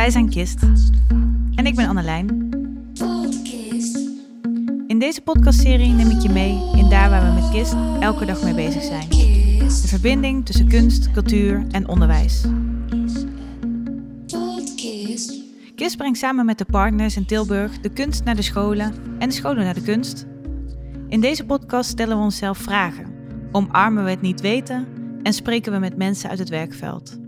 Wij zijn Kist. En ik ben Annelijn. In deze podcastserie neem ik je mee in daar waar we met Kist elke dag mee bezig zijn. De verbinding tussen kunst, cultuur en onderwijs. KISS brengt samen met de partners in Tilburg de kunst naar de scholen en de scholen naar de kunst. In deze podcast stellen we onszelf vragen, omarmen we het niet weten en spreken we met mensen uit het werkveld.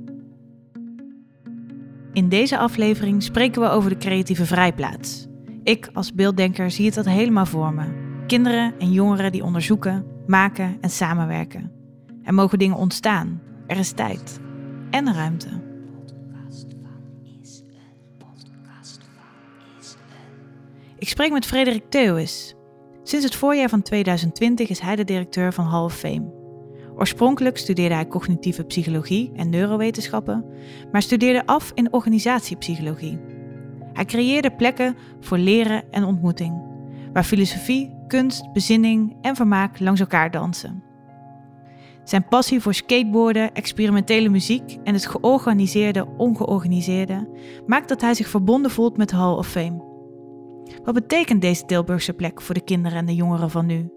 In deze aflevering spreken we over de creatieve vrijplaats. Ik als beelddenker zie het dat helemaal voor me. Kinderen en jongeren die onderzoeken, maken en samenwerken. Er mogen dingen ontstaan. Er is tijd en ruimte. Ik spreek met Frederik Theois. Sinds het voorjaar van 2020 is hij de directeur van Hall of Fame. Oorspronkelijk studeerde hij cognitieve psychologie en neurowetenschappen, maar studeerde af in organisatiepsychologie. Hij creëerde plekken voor leren en ontmoeting, waar filosofie, kunst, bezinning en vermaak langs elkaar dansen. Zijn passie voor skateboarden, experimentele muziek en het georganiseerde ongeorganiseerde maakt dat hij zich verbonden voelt met Hall of Fame. Wat betekent deze Tilburgse plek voor de kinderen en de jongeren van nu?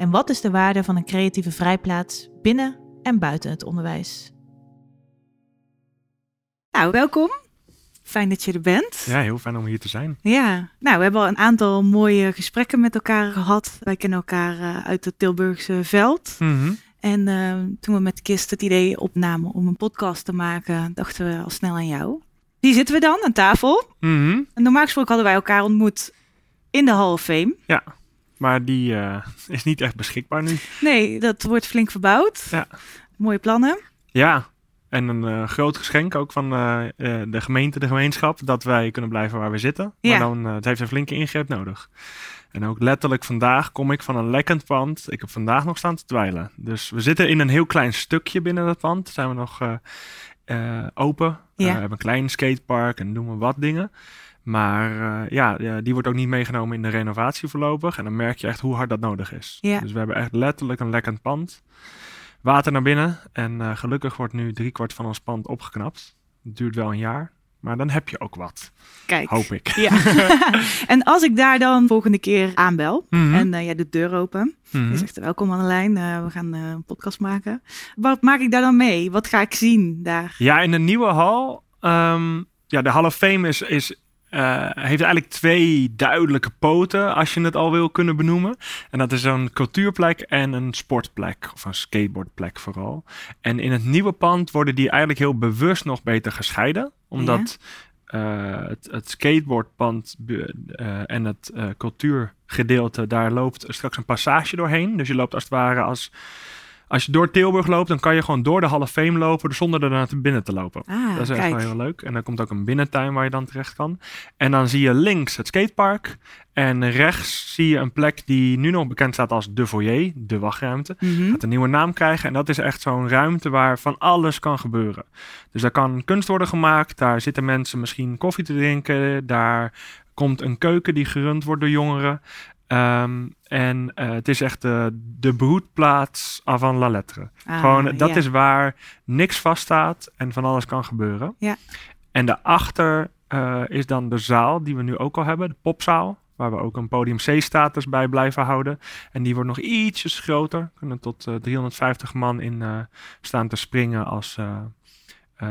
En wat is de waarde van een creatieve vrijplaats binnen en buiten het onderwijs? Nou, welkom. Fijn dat je er bent. Ja, heel fijn om hier te zijn. Ja, nou, we hebben al een aantal mooie gesprekken met elkaar gehad. Wij kennen elkaar uh, uit het Tilburgse veld. Mhm. En uh, toen we met Kist het idee opnamen om een podcast te maken, dachten we al snel aan jou. Die zitten we dan aan tafel. Mhm. En normaal gesproken hadden wij elkaar ontmoet in de Hall of Fame. Ja, maar die uh, is niet echt beschikbaar nu. Nee, dat wordt flink verbouwd. Ja. Mooie plannen. Ja, en een uh, groot geschenk ook van uh, de gemeente, de gemeenschap, dat wij kunnen blijven waar we zitten. Ja. Maar dan, het heeft een flinke ingreep nodig. En ook letterlijk vandaag kom ik van een lekkend pand. Ik heb vandaag nog staan te dweilen. Dus we zitten in een heel klein stukje binnen dat pand. Zijn we nog open. Ja. we hebben een klein skatepark en doen we wat dingen. Maar uh, ja, die wordt ook niet meegenomen in de renovatie voorlopig. En dan merk je echt hoe hard dat nodig is. Ja. Dus we hebben echt letterlijk een lekkend pand. Water naar binnen. En uh, gelukkig wordt nu driekwart van ons pand opgeknapt. Het duurt wel een jaar. Maar dan heb je ook wat. Kijk. Hoop ik. Ja. en als ik daar dan volgende keer aanbel Mhm. mm -hmm. en uh, jij doet de deur open. Mhm. Je zegt welkom Annelijn, uh, we gaan uh, een podcast maken. Wat maak ik daar dan mee? Wat ga ik zien daar? Ja, in de nieuwe hal. Um, ja, de Hall of Fame is, is uh, heeft eigenlijk twee duidelijke poten, als je het al wil kunnen benoemen. En dat is een cultuurplek en een sportplek, of een skateboardplek vooral. En in het nieuwe pand worden die eigenlijk heel bewust nog beter gescheiden, omdat ja. uh, het, het skateboardpand uh, en het cultuurgedeelte, daar loopt straks een passage doorheen. Dus je loopt als het ware als... Als je door Tilburg loopt, dan kan je gewoon door de Hall of Fame lopen zonder er naar binnen te lopen. Ah, dat is echt kijk. wel heel leuk. En dan komt ook een binnentuin waar je dan terecht kan. En dan zie je links het skatepark. En rechts zie je een plek die nu nog bekend staat als de foyer, de wachtruimte. Mm -hmm. Gaat een nieuwe naam krijgen. En dat is echt zo'n ruimte waar van alles kan gebeuren. Dus daar kan kunst worden gemaakt. Daar zitten mensen misschien koffie te drinken. Daar komt een keuken die gerund wordt door jongeren. Um, en uh, het is echt uh, de broedplaats van la lettre. Ah, Gewoon, dat ja. is waar niks vaststaat en van alles kan gebeuren. Ja. En daarachter uh, is dan de zaal die we nu ook al hebben, de popzaal. Waar we ook een podium C-status bij blijven houden. En die wordt nog ietsjes groter. Kunnen tot 350 man in staan te springen als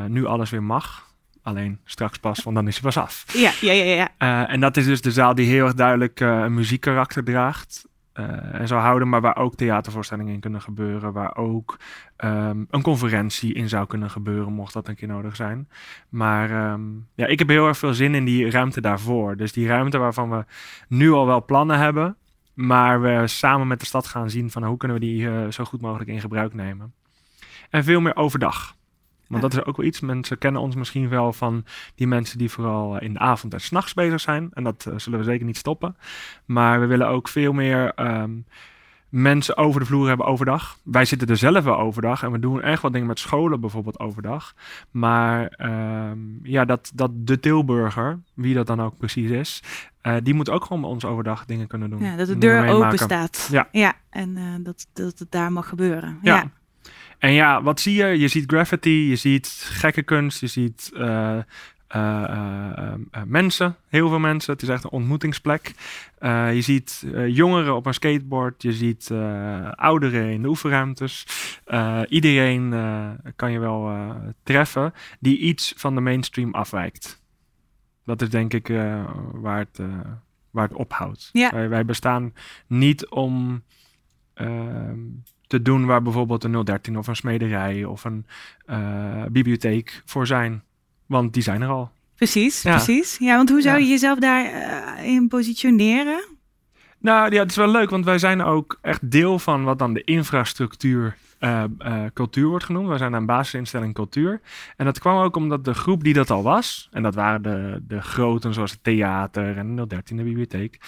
nu alles weer mag. Alleen straks pas, want dan is hij pas af. Ja, ja, ja. ja. Uh, en dat is dus de zaal die heel erg duidelijk uh, een muziekkarakter draagt. Uh, en zou houden, maar waar ook theatervoorstellingen in kunnen gebeuren. Waar ook um, een conferentie in zou kunnen gebeuren, mocht dat een keer nodig zijn. Maar um, ja, ik heb heel erg veel zin in die ruimte daarvoor. Dus die ruimte waarvan we nu al wel plannen hebben. Maar we samen met de stad gaan zien van hoe kunnen we die zo goed mogelijk in gebruik nemen. En veel meer overdag. Want dat is ook wel iets. Mensen kennen ons misschien wel van die mensen die vooral in de avond en s'nachts bezig zijn. En dat uh, zullen we zeker niet stoppen. Maar we willen ook veel meer um, mensen over de vloer hebben overdag. Wij zitten er zelf wel overdag. En we doen echt wat dingen met scholen bijvoorbeeld overdag. Maar um, ja, dat, dat de Tilburger, wie dat dan ook precies is. Uh, die moet ook gewoon bij ons overdag dingen kunnen doen. Ja, dat de deur open staat. Ja. ja en uh, dat, dat het daar mag gebeuren. ja. ja. En ja, wat zie je? Je ziet graffiti, je ziet gekke kunst, je ziet uh, eh, eh, eh, mensen, heel veel mensen. Het is echt een ontmoetingsplek. Je ziet jongeren op een skateboard, je ziet ouderen in de oefenruimtes. Iedereen kan je wel treffen die iets van de mainstream afwijkt. Dat is denk ik waar, het, waar het ophoudt. Ja. Wij, wij bestaan niet om ehm, te doen waar bijvoorbeeld een 013 of een smederij of een eh, bibliotheek voor zijn. Want die zijn er al. Precies, Ja. precies. Ja, want hoe zou Ja. je jezelf daarin in positioneren? Nou ja, het is wel leuk, want wij zijn ook echt deel van wat dan de infrastructuur eh, eh, cultuur wordt genoemd. Wij zijn een basisinstelling cultuur. En dat kwam ook omdat de groep die dat al was, en dat waren de, de groten zoals het theater en de 013 de bibliotheek,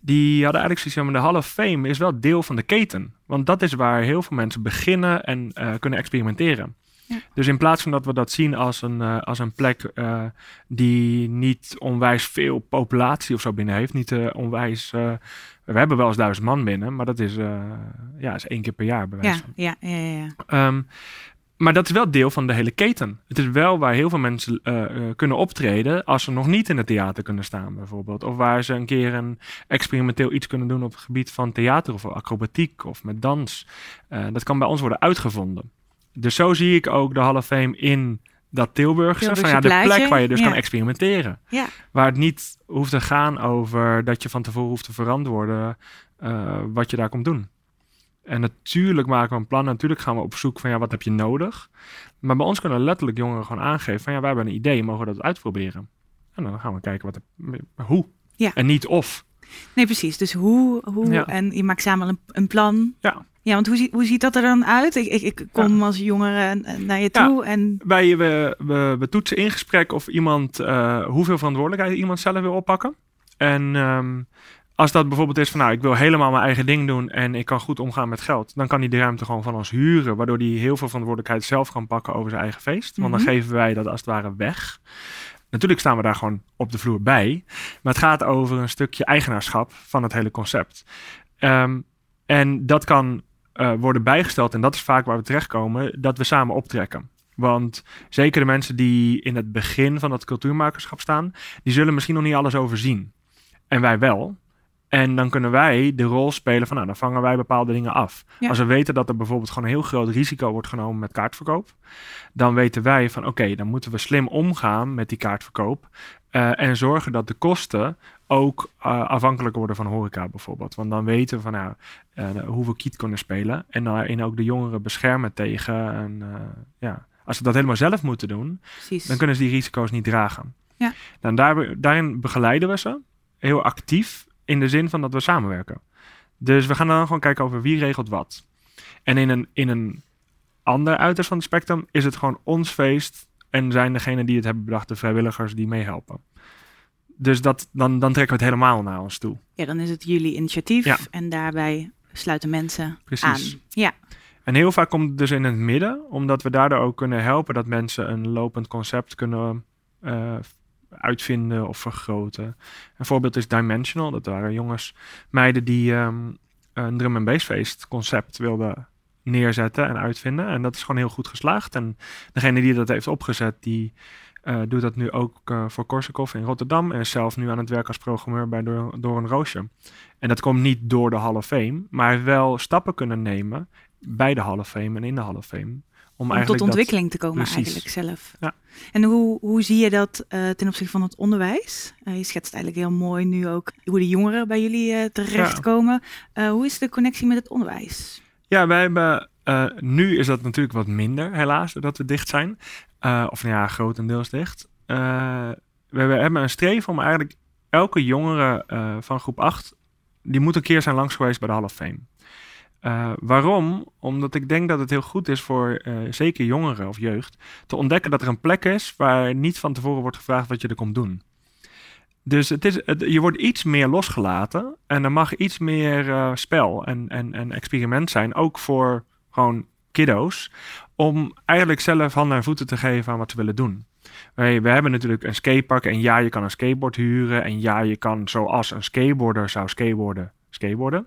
die hadden eigenlijk zoiets van, de Hall of Fame is wel deel van de keten. Want dat is waar heel veel mensen beginnen en eh, kunnen experimenteren. Ja. Dus in plaats van dat we dat zien als een, als een plek die niet onwijs veel populatie of zo binnen heeft, niet onwijs... we hebben wel eens duizend man binnen, maar dat is, eh, ja, is één keer per jaar bij wijze Ja, van. ja, ja, ja. ja. Ehm, maar dat is wel deel van de hele keten. Het is wel waar heel veel mensen eh, eh, kunnen optreden als ze nog niet in het theater kunnen staan, bijvoorbeeld. Of waar ze een keer een experimenteel iets kunnen doen op het gebied van theater of acrobatiek of met dans. Dat kan bij ons worden uitgevonden. Dus zo zie ik ook de Hall of Fame in dat Tilburgse. Van, ja, de plaatje, plek waar je dus ja. kan experimenteren. Ja. Waar het niet hoeft te gaan over dat je van tevoren hoeft te verantwoorden eh, wat je daar komt doen. En natuurlijk maken we een plan. Natuurlijk gaan we op zoek van ja, wat heb je nodig. Maar bij ons kunnen letterlijk jongeren gewoon aangeven van ja, wij hebben een idee, mogen we dat uitproberen? En dan gaan we kijken wat er, hoe. Ja. En niet of. Nee, precies. Dus hoe, hoe Ja. en je maakt samen een, een plan. Ja. Ja, want hoe, ziet hoe ziet dat er dan uit? Ik, ik, ik kom als jongere naar je Ja. toe en Wij we, we, we toetsen in gesprek of iemand eh, hoeveel verantwoordelijkheid iemand zelf wil oppakken. En ehm, als dat bijvoorbeeld is van nou, ik wil helemaal mijn eigen ding doen en ik kan goed omgaan met geld, dan kan hij de ruimte gewoon van ons huren, waardoor hij heel veel verantwoordelijkheid zelf kan pakken over zijn eigen feest. Want dan Mhm. geven wij dat als het ware weg. Natuurlijk staan we daar gewoon op de vloer bij, maar het gaat over een stukje eigenaarschap van het hele concept. Ehm, en dat kan eh, worden bijgesteld, en dat is vaak waar we terechtkomen, dat we samen optrekken. Want zeker de mensen die in het begin van dat cultuurmakerschap staan, die zullen misschien nog niet alles overzien. En wij wel. En dan kunnen wij de rol spelen van, nou, dan vangen wij bepaalde dingen af. Ja. Als we weten dat er bijvoorbeeld gewoon een heel groot risico wordt genomen met kaartverkoop, dan weten wij van, oké, dan moeten we slim omgaan met die kaartverkoop eh, en zorgen dat de kosten ook eh, afhankelijk worden van horeca bijvoorbeeld. Want dan weten we van, nou, eh, hoe we kiet kunnen spelen en daarin ook de jongeren beschermen tegen, en, ja, als ze dat helemaal zelf moeten doen, precies. dan kunnen ze die risico's niet dragen. Ja. Dan daar, daarin begeleiden we ze heel actief in de zin van dat we samenwerken. Dus we gaan dan gewoon kijken over wie regelt wat. En in een, in een ander uiterst van het spectrum is het gewoon ons feest en zijn degenen die het hebben bedacht de vrijwilligers die meehelpen. Dus dat, dan, dan trekken we het helemaal naar ons toe. Ja, dan is het jullie initiatief Ja. en daarbij sluiten mensen Precies. aan. Ja, En heel vaak komt het dus in het midden, omdat we daardoor ook kunnen helpen dat mensen een lopend concept kunnen eh, uitvinden of vergroten. Een voorbeeld is Dimensional. Dat waren jongens, meiden die ehm, een drum and bass feest concept wilden neerzetten en uitvinden. En dat is gewoon heel goed geslaagd. En degene die dat heeft opgezet, die eh, doet dat nu ook eh, voor Korsakoff in Rotterdam. En is zelf nu aan het werk als programmeur bij Door, door een Roosje. En dat komt niet door de Hall of Fame, maar wel stappen kunnen nemen bij de Hall of Fame en in de Hall of Fame. Om, om eigenlijk tot dat- ontwikkeling te komen Precies. eigenlijk zelf. Ja. En hoe, hoe zie je dat eh, ten opzichte van het onderwijs? Je schetst eigenlijk heel mooi nu ook hoe de jongeren bij jullie eh, terechtkomen. Hoe is de connectie met het onderwijs? Ja, wij hebben. eh, nu is dat natuurlijk wat minder, helaas, dat we dicht zijn. Eh, of nou ja, grotendeels dicht. Eh, we, hebben een streven om eigenlijk elke jongere van groep 8. die moet een keer zijn langs geweest bij de Hall of Fame. Waarom? Omdat ik denk dat het heel goed is voor zeker jongeren of jeugd te ontdekken dat er een plek is waar niet van tevoren wordt gevraagd wat je er komt doen. Dus het is, het- je wordt iets meer losgelaten en er mag iets meer eh, spel en, en, en experiment zijn, ook voor gewoon kiddo's, om eigenlijk zelf handen en voeten te geven aan wat ze willen doen. Wij, we hebben natuurlijk een skatepark en ja, je kan een skateboard huren en ja, je kan zoals een skateboarder zou skateboarden, skateboarden.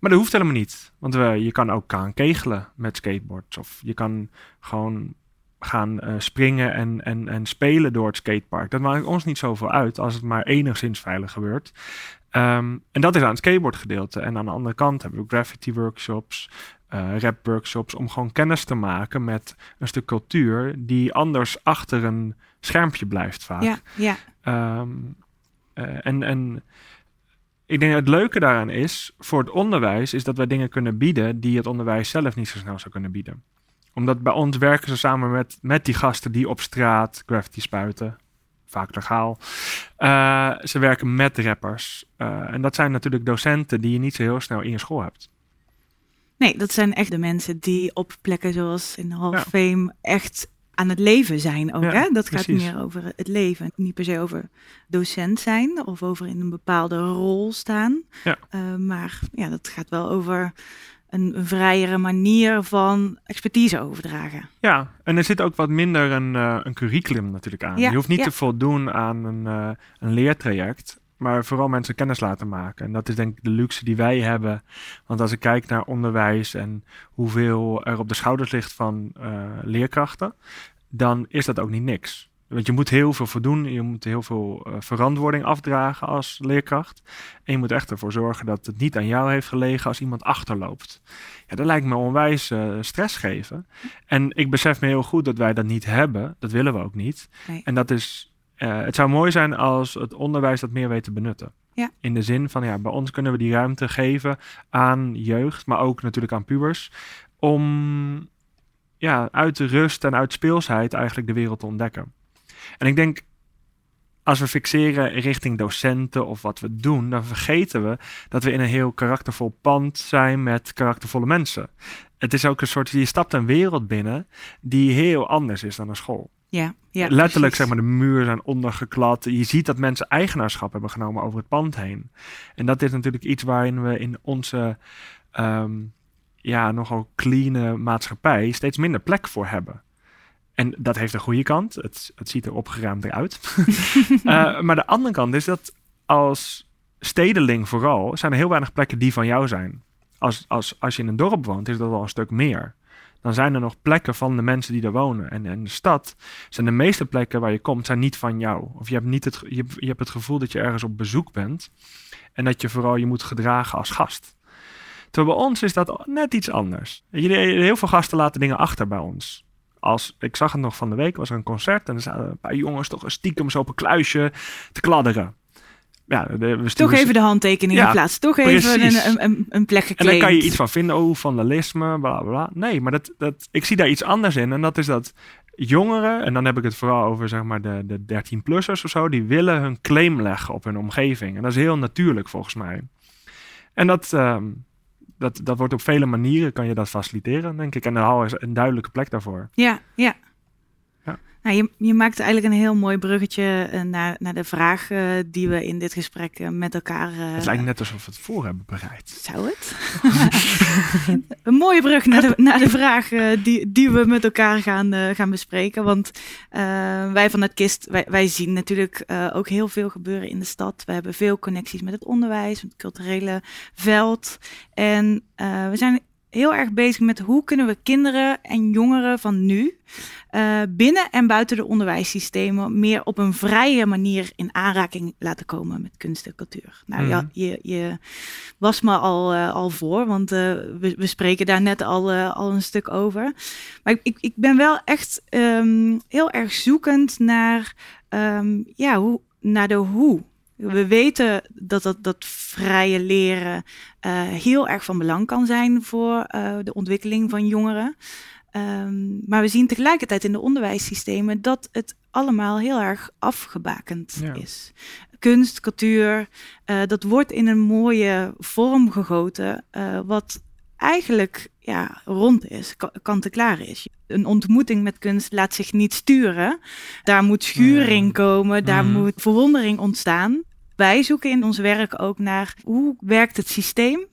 Maar dat hoeft helemaal niet. Want we, je kan ook gaan kegelen met skateboards. Of je kan gewoon gaan eh, springen en, en, en spelen door het skatepark. Dat maakt ons niet zoveel uit als het maar enigszins veilig gebeurt. Ehm, en dat is aan het skateboardgedeelte. En aan de andere kant hebben we graffiti workshops, uh, rap workshops, om gewoon kennis te maken met een stuk cultuur die anders achter een schermpje blijft vaak. Ja, ja. Ehm, eh, en, en ik denk dat het leuke daaraan is, voor het onderwijs, is dat wij dingen kunnen bieden die het onderwijs zelf niet zo snel zou kunnen bieden. Omdat bij ons werken ze samen met, met die gasten die op straat graffiti spuiten. Vaak legaal. Uh, ze werken met rappers. Uh, en dat zijn natuurlijk docenten die je niet zo heel snel in je school hebt. Nee, dat zijn echt de mensen die op plekken zoals in Hall of Fame echt aan het leven zijn ook. hè? Dat gaat meer over het leven. Niet per se over docent zijn of over in een bepaalde rol staan. Ja. Uh, maar ja, dat gaat wel over een, vrijere manier van expertise overdragen. Ja, en er zit ook wat minder een, uh, een curriculum natuurlijk aan. Ja, je hoeft niet te voldoen aan een, uh, een leertraject maar vooral mensen kennis laten maken. En dat is denk ik de luxe die wij hebben. Want als ik kijk naar onderwijs en hoeveel er op de schouders ligt van uh, leerkrachten, dan is dat ook niet niks. Want je moet heel veel voor doen. Je moet heel veel uh, verantwoording afdragen als leerkracht. En je moet echt ervoor zorgen dat het niet aan jou heeft gelegen als iemand achterloopt. Ja, dat lijkt me onwijs uh, stress geven. En ik besef me heel goed dat wij dat niet hebben. Dat willen we ook niet. Nee. En dat is uh, het zou mooi zijn als het onderwijs dat meer weet te benutten. Ja. In de zin van, ja, bij ons kunnen we die ruimte geven aan jeugd, maar ook natuurlijk aan pubers, om ja, uit de rust en uit speelsheid eigenlijk de wereld te ontdekken. En ik denk, als we fixeren richting docenten of wat we doen, dan vergeten we dat we in een heel karaktervol pand zijn met karaktervolle mensen. Het is ook een soort, je stapt een wereld binnen die heel anders is dan een school. Ja, ja, Letterlijk, precies. zeg maar, de muren zijn ondergeklad. Je ziet dat mensen eigenaarschap hebben genomen over het pand heen. En dat is natuurlijk iets waarin we in onze um, ja, nogal clean maatschappij steeds minder plek voor hebben. En dat heeft een goede kant. Het, het ziet er opgeruimd uit. uh, maar de andere kant is dat als stedeling vooral... zijn er heel weinig plekken die van jou zijn. Als, als, als je in een dorp woont, is dat al een stuk meer dan zijn er nog plekken van de mensen die daar wonen. En in de stad zijn de meeste plekken waar je komt, zijn niet van jou. Of je hebt, niet het, je, je hebt het gevoel dat je ergens op bezoek bent. En dat je vooral je moet gedragen als gast. Terwijl bij ons is dat net iets anders. Heel veel gasten laten dingen achter bij ons. Als, ik zag het nog van de week, was er een concert en er zaten een paar jongens toch stiekem zo op een kluisje te kladderen ja, de, we Toch even de handtekening ja, in plaats. Toch even een, een, een, plek geclaimd. En dan kan je iets van vinden, oh, vandalisme, bla bla. Nee, maar dat, dat, ik zie daar iets anders in. En dat is dat jongeren, en dan heb ik het vooral over zeg maar de, de 13-plussers of zo, die willen hun claim leggen op hun omgeving. En dat is heel natuurlijk volgens mij. En dat, um, dat, dat wordt op vele manieren, kan je dat faciliteren, denk ik. En dan is een duidelijke plek daarvoor. Ja, ja. Nou, je, je maakt eigenlijk een heel mooi bruggetje uh, naar, naar de vraag uh, die we in dit gesprek uh, met elkaar. het lijkt net alsof we het voor hebben bereid. Zou het? een mooie brug naar de, naar de vraag die, die we met elkaar gaan, gaan bespreken. Want wij van het KIST, wij, wij zien natuurlijk ook heel veel gebeuren in de stad. We hebben veel connecties met het onderwijs, met het culturele veld. En we zijn heel erg bezig met hoe kunnen we kinderen en jongeren van nu uh, binnen en buiten de onderwijssystemen meer op een vrije manier in aanraking laten komen met kunst en cultuur. Nou mm. ja, je, je was me al, uh, al voor, want uh, we, we, spreken daar net al, al een stuk over. Maar ik, ik, ik ben wel echt um, heel erg zoekend naar, um, ja, hoe, naar de hoe. We weten dat dat, dat vrije leren uh, heel erg van belang kan zijn voor uh, de ontwikkeling van jongeren. Um, maar we zien tegelijkertijd in de onderwijssystemen dat het allemaal heel erg afgebakend ja. is. Kunst, cultuur, uh, dat wordt in een mooie vorm gegoten, wat eigenlijk ja, rond is, kant-en-klaar is. Een ontmoeting met kunst laat zich niet sturen. Daar moet schuring komen, daar mm. moet verwondering ontstaan. Wij zoeken in ons werk ook naar hoe werkt het systeem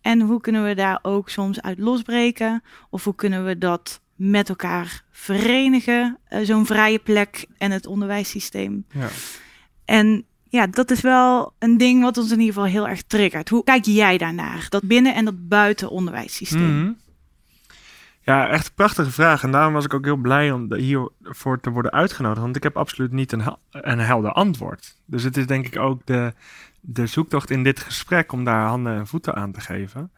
en hoe kunnen we daar ook soms uit losbreken of hoe kunnen we dat met elkaar verenigen, uh, zo'n vrije plek en het onderwijssysteem. Ja. En ja, dat is wel een ding wat ons in ieder geval heel erg triggert. Hoe kijk jij daarnaar? Dat binnen- en dat buiten onderwijssysteem? -hmm. Ja, echt een prachtige vraag. En daarom was ik ook heel blij om hiervoor te worden uitgenodigd. Want ik heb absoluut niet een, een helder antwoord. Dus het is denk ik ook de, de zoektocht in dit gesprek om daar handen en voeten aan te geven.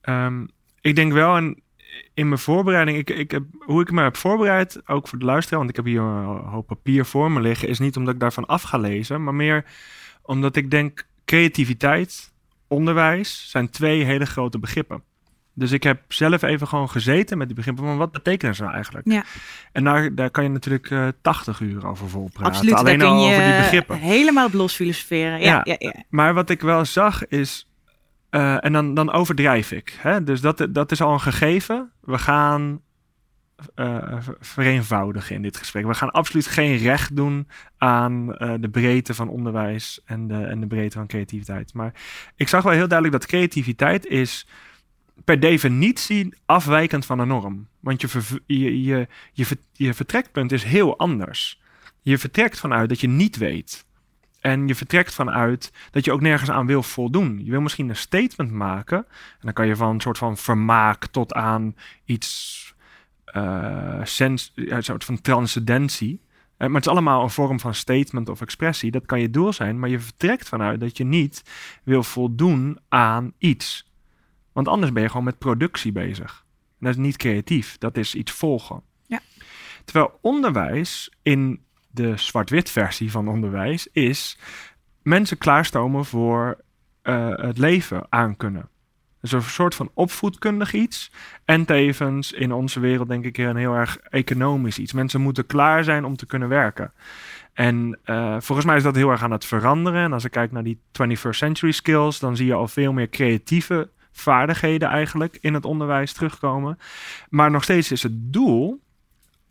Ehm, ik denk wel, in mijn voorbereiding, ik, ik heb, hoe ik me heb voorbereid, ook voor de luisteraar, want ik heb hier een hoop papier voor me liggen, is niet omdat ik daarvan af ga lezen, maar meer omdat ik denk creativiteit, onderwijs zijn twee hele grote begrippen. Dus ik heb zelf even gewoon gezeten met die begrippen van wat betekenen ze nou eigenlijk? Ja. En daar, daar kan je natuurlijk uh, eh, 80 uur over volpraten. Absoluut, Alleen al over die begrippen. helemaal op los filosoferen. Ja. ja. Ja, Maar wat ik wel zag is, eh, en dan, dan overdrijf ik. Hè? Dus dat, dat is al een gegeven. We gaan eh, ver- vereenvoudigen in dit gesprek. We gaan absoluut geen recht doen aan eh, de breedte van onderwijs en de, en de breedte van creativiteit. Maar ik zag wel heel duidelijk dat creativiteit is per definitie afwijkend van de norm. Want je, je, je vertrekpunt is heel anders. Je vertrekt vanuit dat je niet weet. En je vertrekt vanuit dat je ook nergens aan wil voldoen. Je wil misschien een statement maken. En dan kan je van een soort van vermaak tot aan iets. eh sens, een soort van transcendentie. Eh, maar het is allemaal een vorm van statement of expressie. Dat kan je doel zijn. Maar je vertrekt vanuit dat je niet wil voldoen aan iets. Want anders ben je gewoon met productie bezig. En dat is niet creatief. Dat is iets volgen. Ja. Terwijl onderwijs in de zwart-wit versie van onderwijs is mensen klaarstomen voor eh, het leven aankunnen. Dus een soort van opvoedkundig iets. En tevens in onze wereld denk ik een heel erg economisch iets. Mensen moeten klaar zijn om te kunnen werken. En eh, volgens mij is dat heel erg aan het veranderen. En als ik kijk naar die 21st century skills, dan zie je al veel meer creatieve vaardigheden eigenlijk in het onderwijs terugkomen. Maar nog steeds is het doel,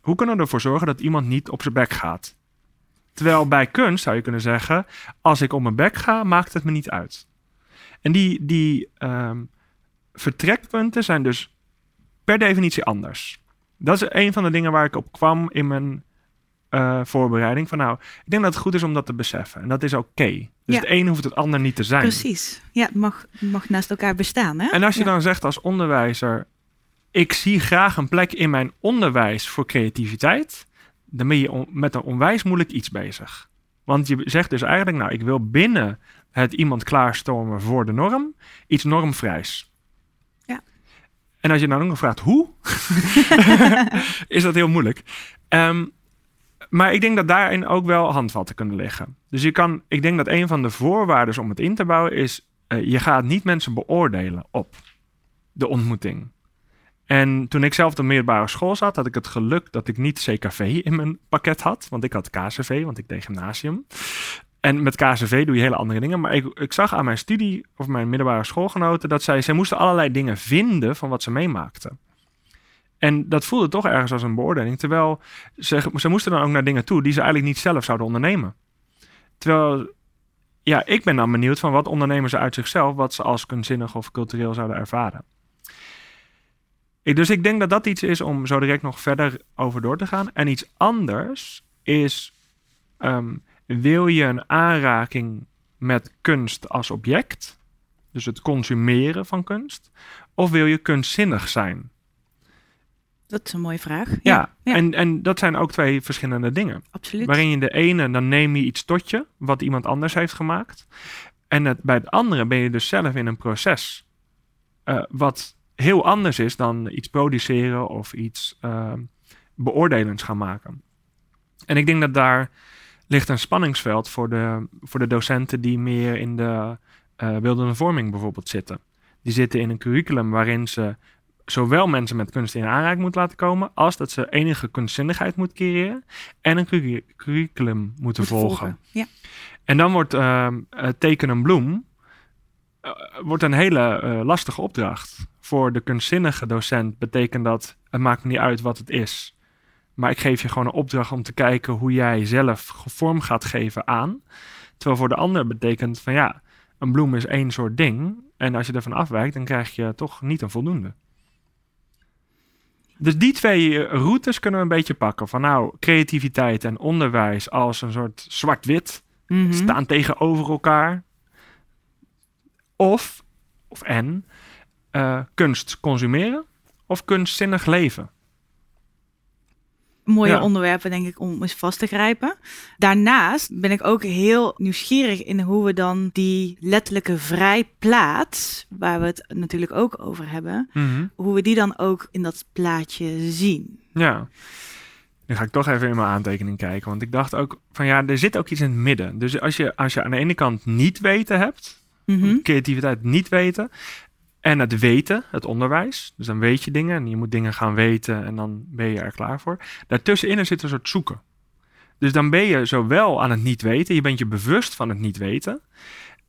hoe kunnen we ervoor zorgen dat iemand niet op zijn bek gaat? Terwijl bij kunst zou je kunnen zeggen, als ik op mijn bek ga, maakt het me niet uit. En die, die ehm, vertrekpunten zijn dus per definitie anders. Dat is een van de dingen waar ik op kwam in mijn eh, voorbereiding. Van nou, ik denk dat het goed is om dat te beseffen. En dat is oké. Dus Ja. het een hoeft het ander niet te zijn. Precies. Ja, het mag, mag naast elkaar bestaan. Hè? En als je Ja. dan zegt als onderwijzer, ik zie graag een plek in mijn onderwijs voor creativiteit, dan ben je met een onwijs moeilijk iets bezig. Want je zegt dus eigenlijk, nou, ik wil binnen het iemand klaarstormen voor de norm iets normvrijs. Ja. En als je ook nog vraagt hoe, is dat heel moeilijk. Ehm, maar ik denk dat daarin ook wel handvatten kunnen liggen. Dus je kan, ik denk dat een van de voorwaarden om het in te bouwen is, eh, je gaat niet mensen beoordelen op de ontmoeting. En toen ik zelf op de middelbare school zat, had ik het geluk dat ik niet CKV in mijn pakket had. Want ik had KCV, want ik deed gymnasium. En met KCV doe je hele andere dingen. Maar ik, ik zag aan mijn studie, of mijn middelbare schoolgenoten, dat zij, zij moesten allerlei dingen vinden van wat ze meemaakten. En dat voelde toch ergens als een beoordeling. Terwijl ze, ze moesten dan ook naar dingen toe die ze eigenlijk niet zelf zouden ondernemen. Terwijl, ja, ik ben dan benieuwd van wat ondernemen ze uit zichzelf, wat ze als kunstzinnig of cultureel zouden ervaren. Ik- Dus ik denk dat dat iets is om zo direct nog verder over door te gaan. En iets anders is, ehm, wil je een aanraking met kunst als object, dus het consumeren van kunst, of wil je kunstzinnig zijn? Dat is een mooie vraag. Ja, ja. En, en dat zijn ook twee verschillende dingen. absoluut. Waarin je de ene, dan neem je iets tot je, wat iemand anders heeft gemaakt. En het, bij het andere ben je dus zelf in een proces. eh, wat heel anders is dan iets produceren of iets eh, beoordelends gaan maken. En ik denk dat daar ligt een spanningsveld voor de, voor de docenten die meer in de eh beeldende vorming bijvoorbeeld zitten. Die zitten in een curriculum waarin ze zowel mensen met kunst in aanraking moeten laten komen, als dat ze enige kunstzinnigheid moeten creëren en een curri- curriculum moeten Moet volgen. Ja. En dan wordt ehm eh, teken een bloem eh, wordt een hele eh, lastige opdracht. Voor de kunstzinnige docent betekent dat het maakt niet uit wat het is. Maar ik geef je gewoon een opdracht om te kijken hoe jij zelf vorm gaat geven aan. Terwijl voor de ander betekent van ja, een bloem is één soort ding. En als je ervan afwijkt, dan krijg je toch niet een voldoende. Dus die twee eh, routes kunnen we een beetje pakken. Van nou, creativiteit en onderwijs als een soort zwart-wit Mhm. staan tegenover elkaar. Of, of en, eh, kunst consumeren of kunstzinnig leven? Mooie Ja. onderwerpen, denk ik, om eens vast te grijpen. Daarnaast ben ik ook heel nieuwsgierig in hoe we dan die letterlijke vrijplaats, waar we het natuurlijk ook over hebben, Mhm. hoe we die dan ook in dat plaatje zien. Ja. Nu ga ik toch even in mijn aantekening kijken. Want ik dacht ook van ja, er zit ook iets in het midden. Dus als je, als je aan de ene kant niet weten hebt, Mhm. creativiteit niet weten. En het weten, het onderwijs. Dus dan weet je dingen en je moet dingen gaan weten en dan ben je er klaar voor. Daartussenin zit een soort zoeken. Dus dan ben je zowel aan het niet weten, je bent je bewust van het niet weten.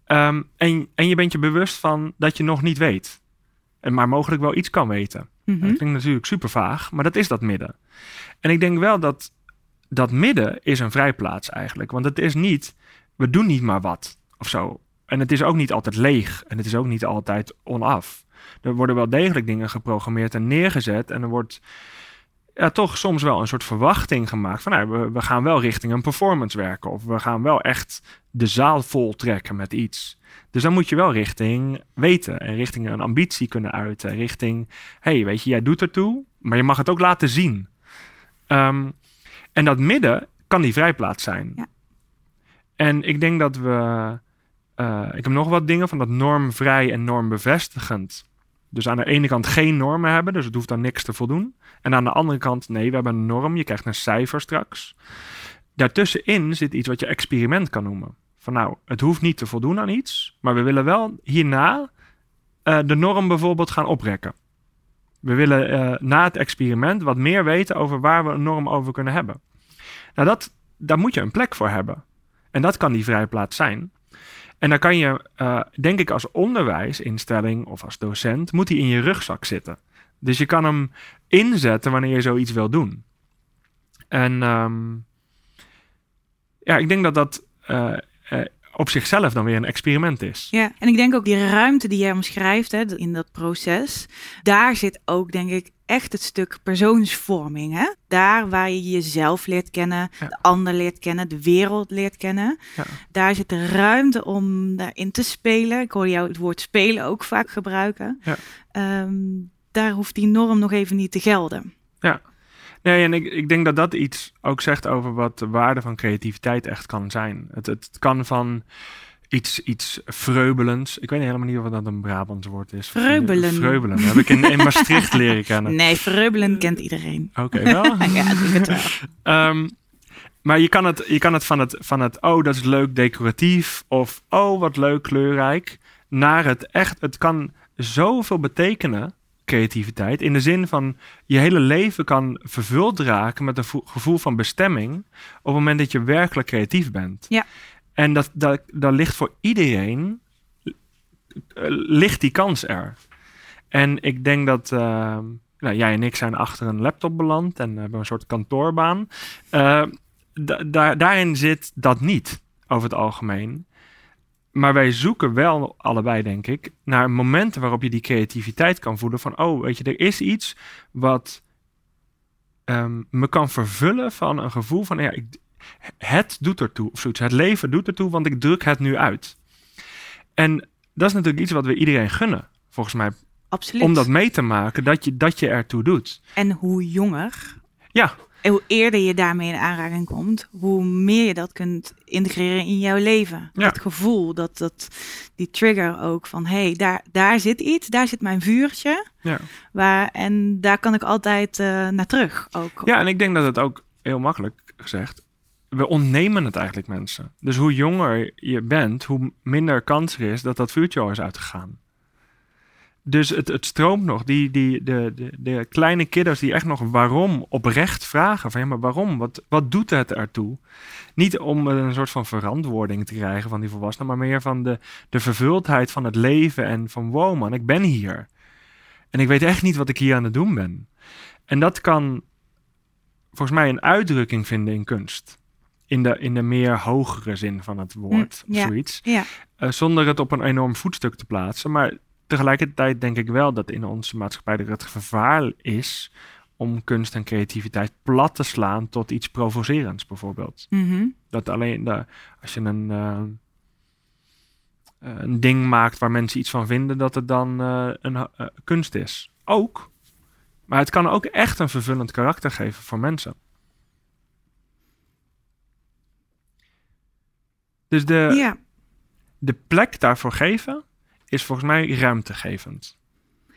ehm, en, en je bent je bewust van dat je nog niet weet. En maar mogelijk wel iets kan weten. Mhm. Dat klinkt natuurlijk super vaag, maar dat is dat midden. En ik denk wel dat dat midden is een vrijplaats eigenlijk. Want het is niet, we doen niet maar wat of zo. En het is ook niet altijd leeg en het is ook niet altijd onaf. Er worden wel degelijk dingen geprogrammeerd en neergezet en er wordt ja, toch soms wel een soort verwachting gemaakt van nou, we, we gaan wel richting een performance werken of we gaan wel echt de zaal vol trekken met iets. Dus dan moet je wel richting weten en richting een ambitie kunnen uiten. Richting, hey, weet je, jij doet ertoe, maar je mag het ook laten zien. Ehm, en dat midden kan die vrijplaats zijn. Ja. En ik denk dat we. Eh, ik heb nog wat dingen van dat normvrij en normbevestigend. Dus aan de ene kant geen normen hebben, dus het hoeft aan niks te voldoen. En aan de andere kant, nee, we hebben een norm, je krijgt een cijfer straks. Daartussenin zit iets wat je experiment kan noemen. Van nou, het hoeft niet te voldoen aan iets, maar we willen wel hierna eh, de norm bijvoorbeeld gaan oprekken. We willen eh, na het experiment wat meer weten over waar we een norm over kunnen hebben. Nou, dat, daar moet je een plek voor hebben. En dat kan die vrijplaats zijn. En dan kan je, eh, denk ik, als onderwijsinstelling of als docent, moet die in je rugzak zitten. Dus je kan hem inzetten wanneer je zoiets wil doen. En ehm, ja, ik denk dat dat eh, eh, op zichzelf dan weer een experiment is. Ja, en ik denk ook die ruimte die jij omschrijft hè, in dat proces, daar zit ook denk ik echt het stuk persoonsvorming. Hè? Daar waar je jezelf leert kennen, Ja. de ander leert kennen, de wereld leert kennen. Ja. Daar zit de ruimte om daarin te spelen. Ik hoor jou het woord spelen ook vaak gebruiken. Ja. Ehm, daar hoeft die norm nog even niet te gelden. Nee, en ik, ik denk dat dat iets ook zegt over wat de waarde van creativiteit echt kan zijn. Het, het kan van iets, iets vreubelends. Ik weet helemaal niet of dat een Brabants woord is. Vreubelen. Vreubelen. Heb ik in, in Maastricht leren kennen. Nee, verrubbelen kent iedereen. Oké, wel. ja, ik denk het wel. Ehm, maar je kan het, je kan het, van, het van het, oh, dat is leuk decoratief. Of, oh, wat leuk kleurrijk. Naar het echt, het kan zoveel betekenen, creativiteit. In de zin van, je hele leven kan vervuld raken met een vo- gevoel van bestemming. Op het moment dat je werkelijk creatief bent. Ja. En dat, dat, dat ligt voor iedereen, eh, ligt die kans er. En ik denk dat... ehm, nou, jij en ik zijn achter een laptop beland en hebben een soort kantoorbaan. Eh, da- daar- daarin zit dat niet, over het algemeen. Maar wij zoeken wel allebei, denk ik, naar momenten waarop je die creativiteit kan voelen. Van, oh, weet je, er is iets wat ehm, me kan vervullen van een gevoel van, ja, ik, het doet ertoe of zoiets. Het leven doet ertoe, want ik druk het nu uit. En dat is natuurlijk iets wat we iedereen gunnen, volgens mij. Absoluut. Om dat mee te maken, dat je, dat je ertoe doet. En hoe jonger Ja, En hoe eerder je daarmee in aanraking komt, hoe meer je dat kunt integreren in jouw leven. Ja. Dat gevoel, dat, dat, die trigger ook van hé, hey, daar, daar zit iets, daar zit mijn vuurtje. ja. Waar, en daar kan ik altijd eh, naar terug ook. Ja, en ik denk dat het ook heel makkelijk gezegd. We ontnemen het eigenlijk mensen. Dus hoe jonger je bent, hoe minder kans er is dat dat vuurtje al is uitgegaan. Dus het, het stroomt nog. Die, die, de, de, de kleine kidders die echt nog waarom oprecht vragen. Van ja, maar waarom? Wat, wat doet het ertoe? Niet om een soort van verantwoording te krijgen van die volwassenen, maar meer van de, de vervuldheid van het leven. En van wow man, ik ben hier. En ik weet echt niet wat ik hier aan het doen ben. En dat kan volgens mij een uitdrukking vinden in kunst. In de, in de meer hogere zin van het woord, Hm, of ja. zoiets. Ja, Eh, zonder het op een enorm voetstuk te plaatsen. Maar tegelijkertijd denk ik wel dat in onze maatschappij er het gevaar is om kunst en creativiteit plat te slaan tot iets provocerends, bijvoorbeeld. mhm. Dat alleen de, als je een, eh, eh, een ding maakt waar mensen iets van vinden, dat het dan eh, een kunst is. Ook. Maar het kan ook echt een vervullend karakter geven voor mensen. Dus de, ja. de plek daarvoor geven is volgens mij ruimtegevend.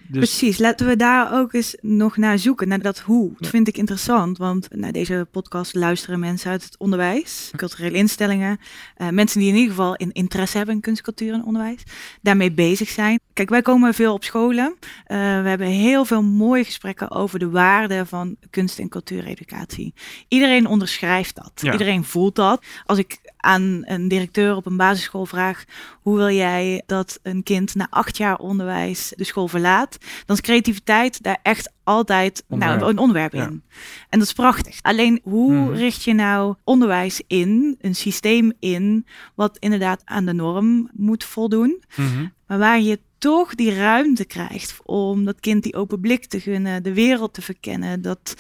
Dus, Precies, laten we daar ook eens nog naar zoeken, naar dat hoe. Dat vind ik interessant, want naar deze podcast luisteren mensen uit het onderwijs, culturele instellingen, uh, mensen die in ieder geval in interesse hebben in kunst, cultuur en onderwijs, daarmee bezig zijn. Kijk, wij komen veel op scholen. Uh, we hebben heel veel mooie gesprekken over de waarde van kunst- en cultuureducatie. Iedereen onderschrijft dat, ja. iedereen voelt dat. Als ik aan een directeur op een basisschool vraag: hoe wil jij dat een kind na acht jaar onderwijs de school verlaat? Dan is creativiteit daar echt altijd nou, een onderwerp in. En dat is prachtig. Alleen hoe hmm. richt je nou onderwijs in, een systeem in, wat inderdaad aan de norm moet voldoen, hmm. maar waar je toch die ruimte krijgt om dat kind die open blik te gunnen, de wereld te verkennen, dat,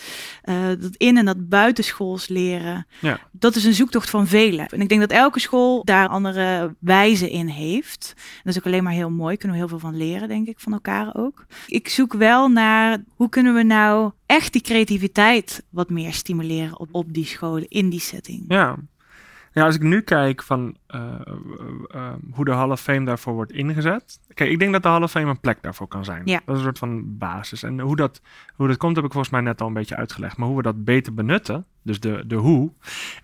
uh, dat in- en dat buitenschools leren. Ja. Dat is een zoektocht van velen. En ik denk dat elke school daar andere wijzen in heeft. En dat is ook alleen maar heel mooi. Kunnen we heel veel van leren, denk ik, van elkaar ook. Ik zoek wel naar hoe kunnen we nou echt die creativiteit wat meer stimuleren op, op die scholen, in die setting. Ja, ja, als ik nu kijk van uh, uh, hoe de Hall of Fame daarvoor wordt ingezet. Kijk, ik denk dat de Hall of Fame een plek daarvoor kan zijn. Ja. Dat is een soort van basis. En hoe dat, hoe dat komt heb ik volgens mij net al een beetje uitgelegd. Maar hoe we dat beter benutten, dus de, de hoe,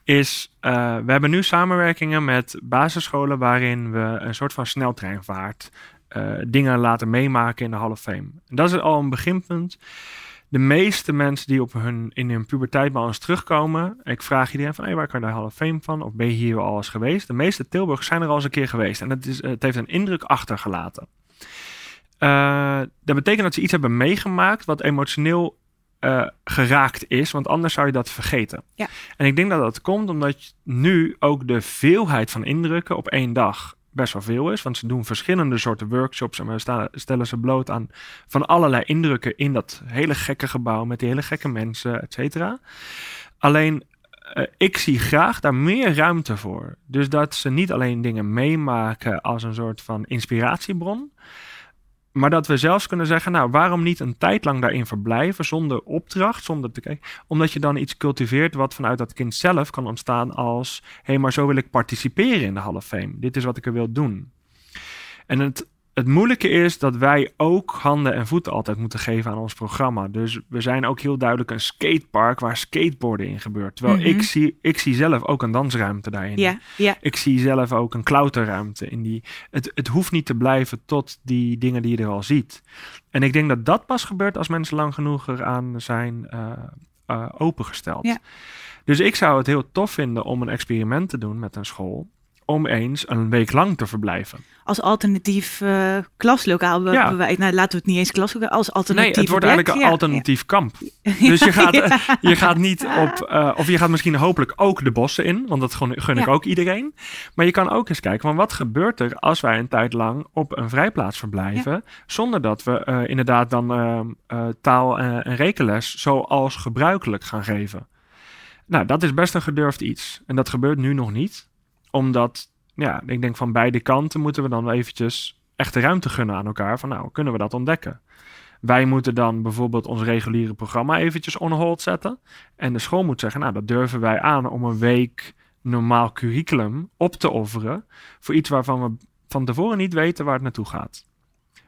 is... we hebben nu samenwerkingen met basisscholen waarin we een soort van sneltreinvaart... dingen laten meemaken in de Hall of Fame. En dat is al een beginpunt de meeste mensen die op hun, in hun puberteit bij ons terugkomen, ik vraag iedereen van, hey, waar kan je de Hall of Fame van? Of ben je hier al eens geweest? De meeste Tilburgers zijn er al eens een keer geweest. En het, is, het heeft een indruk achtergelaten. Uh, dat betekent dat ze iets hebben meegemaakt wat emotioneel uh, geraakt is, want anders zou je dat vergeten. Ja. En ik denk dat dat komt omdat nu ook de veelheid van indrukken op één dag best wel veel is. Want ze doen verschillende soorten workshops en we stellen ze bloot aan van allerlei indrukken in dat hele gekke gebouw met die hele gekke mensen, et cetera. Alleen uh, ik zie graag daar meer ruimte voor. Dus dat ze niet alleen dingen meemaken als een soort van inspiratiebron. Maar dat we zelfs kunnen zeggen, nou, waarom niet een tijd lang daarin verblijven zonder opdracht, zonder te kijken, omdat je dan iets cultiveert wat vanuit dat kind zelf kan ontstaan als, hé, hey, maar zo wil ik participeren in de Hall of Fame. Dit is wat ik er wil doen. En het, het moeilijke is dat wij ook handen en voeten altijd moeten geven aan ons programma. Dus we zijn ook heel duidelijk een skatepark waar skateboarden in gebeurt. Terwijl Mhm. ik, zie, ik zie zelf ook een dansruimte daarin. Ja, ja. Ik zie zelf ook een klauterruimte in die. Het, het hoeft niet te blijven tot die dingen die je er al ziet. En ik denk dat dat pas gebeurt als mensen lang genoeg eraan zijn uh, uh, opengesteld. Ja. Dus ik zou het heel tof vinden om een experiment te doen met een school. Om eens een week lang te verblijven. Als alternatief uh, klaslokaal. Be Ja. nou, laten we het niet eens klaslokaal. Als alternatief. Nee, het wordt plek. eigenlijk een Ja, alternatief kamp. Dus je gaat, Ja. je gaat niet op, uh, of je gaat misschien hopelijk ook de bossen in, want dat gun, gun ik ook iedereen. Maar je kan ook eens kijken, van wat gebeurt er als wij een tijd lang op een vrijplaats verblijven, zonder dat we uh, inderdaad dan uh, taal- en rekenles zoals gebruikelijk gaan geven. Nou, dat is best een gedurfd iets. En dat gebeurt nu nog niet, omdat, ja, ik denk van beide kanten moeten we dan eventjes echt de ruimte gunnen aan elkaar, van nou, kunnen we dat ontdekken? Wij moeten dan bijvoorbeeld ons reguliere programma eventjes on hold zetten. En de school moet zeggen, nou dat durven wij aan om een week normaal curriculum op te offeren voor iets waarvan we van tevoren niet weten waar het naartoe gaat.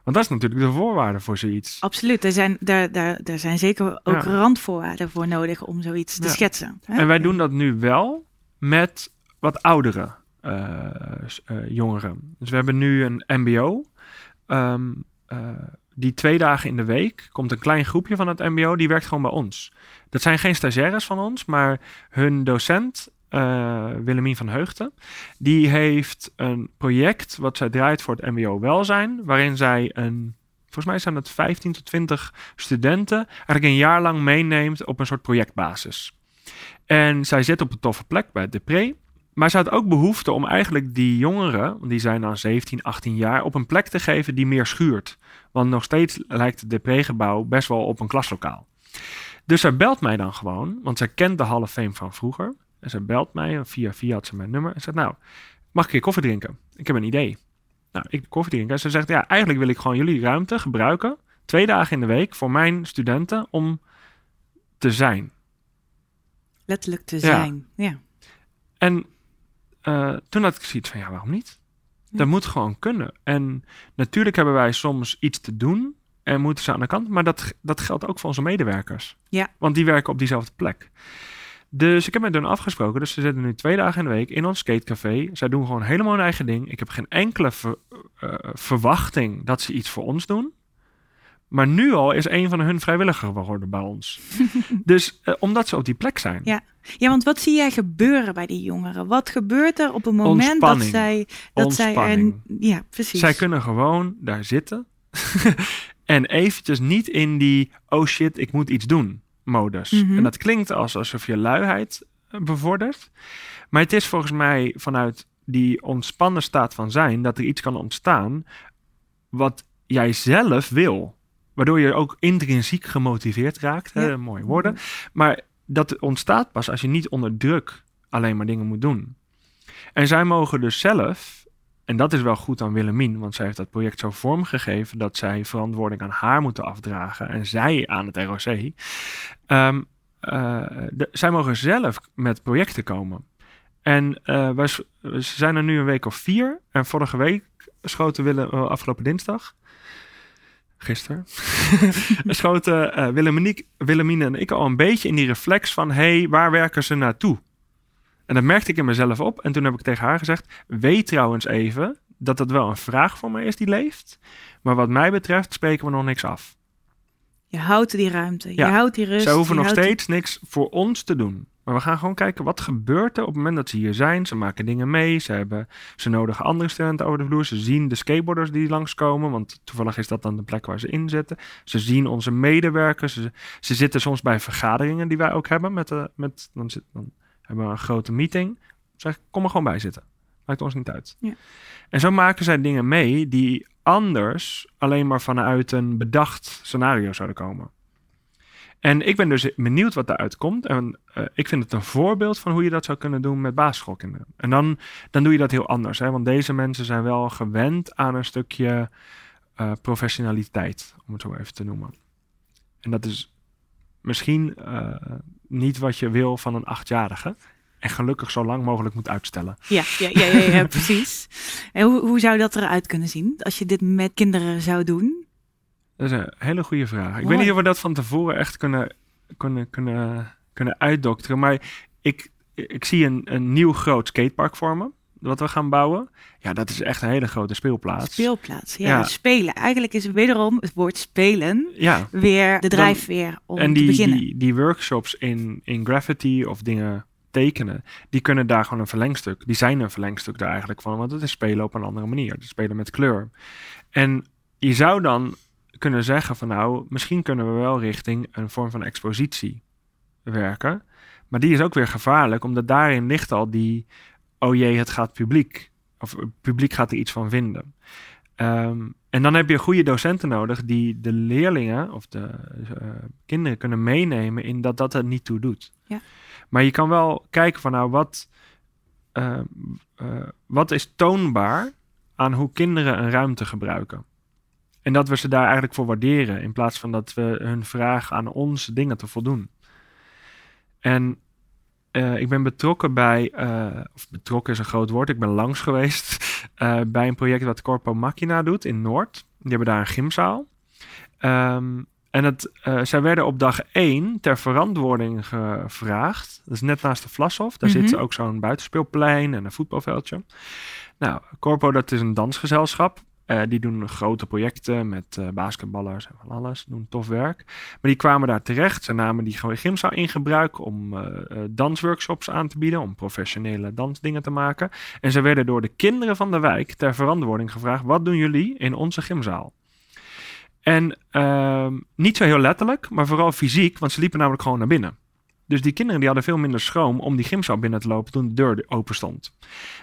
Want dat is natuurlijk de voorwaarde voor zoiets. Absoluut. Er zijn, daar, daar, daar zijn zeker ook Ja. randvoorwaarden voor nodig om zoiets te Ja. schetsen. hè? En wij doen dat nu wel met wat oudere eh, eh, jongeren. Dus we hebben nu een MBO. ehm, eh, die twee dagen in de week komt een klein groepje van het MBO, die werkt gewoon bij ons. Dat zijn geen stagiaires van ons, maar hun docent, Willemien van Heugten, die heeft een project wat zij draait voor het MBO Welzijn, waarin zij een, volgens mij zijn het 15 tot 20 studenten, eigenlijk een jaar lang meeneemt op een soort projectbasis. En zij zit op een toffe plek bij het Depré. Maar ze had ook behoefte om eigenlijk die jongeren, die zijn dan 17, 18 jaar, op een plek te geven die meer schuurt. Want nog steeds lijkt het Depré-gebouw best wel op een klaslokaal. Dus zij belt mij dan gewoon, want zij kent de Hall of Fame van vroeger. En zij belt mij, en via via had ze mijn nummer. En zegt, nou, mag ik een koffie drinken? Ik heb een idee. Nou, ik koffie drinken. En ze zegt, ja, eigenlijk wil ik gewoon jullie ruimte gebruiken. twee dagen in de week voor mijn studenten om te zijn. Letterlijk te zijn. Ja. En uh, toen had ik zoiets van, ja, waarom niet? Dat moet gewoon kunnen. En natuurlijk hebben wij soms iets te doen en moeten ze aan de kant. Maar dat, dat geldt ook voor onze medewerkers. Ja. Want die werken op diezelfde plek. Dus ik heb met hen afgesproken. Dus ze zitten nu twee dagen in de week in ons skatecafé. Zij doen gewoon helemaal hun eigen ding. Ik heb geen enkele eh, verwachting dat ze iets voor ons doen. Maar nu al is een van hun vrijwilliger geworden bij ons. dus uh, omdat ze op die plek zijn. Ja. ja, want wat zie jij gebeuren bij die jongeren? Wat gebeurt er op het moment dat zij... Dat zij er, ja, precies. Zij kunnen gewoon daar zitten. en eventjes niet in die, oh shit, ik moet iets doen modus. Mhm. En dat klinkt als alsof je luiheid eh, bevordert. Maar het is volgens mij vanuit die ontspannen staat van zijn dat er iets kan ontstaan wat jij zelf wil. Waardoor je ook intrinsiek gemotiveerd raakt. Hè? Mooie woorden. Maar dat ontstaat pas als je niet onder druk alleen maar dingen moet doen. En zij mogen dus zelf, en dat is wel goed aan Willemien, want zij heeft dat project zo vormgegeven dat zij verantwoording aan haar moeten afdragen en zij aan het ROC. Um, uh, de, zij mogen zelf met projecten komen. En uh, wij, ze zijn er nu een week of vier. En vorige week schoten Willem, uh, afgelopen dinsdag, gisteren, schoten uh, Willemine en ik al een beetje in die reflex van... hey, waar werken ze naartoe? En dat merkte ik in mezelf op. En toen heb ik tegen haar gezegd... weet trouwens even dat dat wel een vraag voor mij is die leeft. Maar wat mij betreft spreken we nog niks af. Je houdt die ruimte, je houdt die rust. Ze hoeven nog steeds niks voor ons te doen. Maar we gaan gewoon kijken wat gebeurt er op het moment dat ze hier zijn. Ze maken dingen mee. Ze, hebben, ze nodigen andere studenten over de vloer. Ze zien de skateboarders die langskomen. Want toevallig is dat dan de plek waar ze in zitten. Ze zien onze medewerkers. Ze, ze zitten soms bij vergaderingen die wij ook hebben. Met, de, met, dan, zit, dan hebben we een grote meeting. Zeg, kom er gewoon bij zitten. Maakt ons niet uit. Ja. En zo maken zij dingen mee die anders alleen maar vanuit een bedacht scenario zouden komen. En ik ben dus benieuwd wat daaruit komt. En uh, ik vind het een voorbeeld van hoe je dat zou kunnen doen met basisschoolkinderen. En dan, dan doe je dat heel anders. Hè? Want deze mensen zijn wel gewend aan een stukje uh, professionaliteit, om het zo even te noemen. En dat is misschien uh, niet wat je wil van een achtjarige. En gelukkig zo lang mogelijk moet uitstellen. Ja, ja, ja, ja, ja precies. En hoe, hoe zou dat eruit kunnen zien als je dit met kinderen zou doen? Dat is een hele goede vraag. Ik weet niet of we dat van tevoren echt kunnen, kunnen, kunnen, kunnen uitdokteren. Maar ik, ik zie een, een nieuw groot skatepark vormen. Wat we gaan bouwen. Ja, dat is echt een hele grote speelplaats. Speelplaats, ja. Spelen. Eigenlijk is wederom het woord spelen ja. weer de drijfveer om en die, te beginnen. Die, die workshops in, in graffiti of dingen tekenen, die kunnen daar gewoon een verlengstuk. Die zijn een verlengstuk daar eigenlijk van, want het is spelen op een andere manier. Het spelen met kleur. En je zou dan kunnen zeggen van nou, misschien kunnen we wel richting een vorm van expositie werken. Maar die is ook weer gevaarlijk, omdat daarin ligt al die, oh jee, het gaat publiek. Of het publiek gaat er iets van vinden. Ehm, en dan heb je goede docenten nodig die de leerlingen of de uh, kinderen kunnen meenemen in dat dat er niet toe doet. Ja. Maar je kan wel kijken van nou, wat, uh, uh, wat is toonbaar aan hoe kinderen een ruimte gebruiken. En dat we ze daar eigenlijk voor waarderen, in plaats van dat we hun vragen aan ons dingen te voldoen. En uh, ik ben betrokken bij, uh, of betrokken is een groot woord, ik ben langs geweest uh, bij een project wat Corpo Machina doet in Noord. Die hebben daar een gymzaal. Um, en het, zij werden op dag 1 ter verantwoording gevraagd. Dat is net naast de Vlashof. Daar mm -hmm. zit ook zo'n buitenspeelplein en een voetbalveldje. Nou, Corpo, dat is een dansgezelschap. Uh, die doen grote projecten met uh, basketballers en van alles. Doen tof werk. Maar die kwamen daar terecht. Ze namen die gymzaal in gebruik om uh, dansworkshops aan te bieden. Om professionele dansdingen te maken. En ze werden door de kinderen van de wijk ter verantwoording gevraagd. Wat doen jullie in onze gymzaal? En ehm, niet zo heel letterlijk, maar vooral fysiek. Want ze liepen namelijk gewoon naar binnen. Dus die kinderen die hadden veel minder schroom om die gymzaal binnen te lopen toen de deur open stond.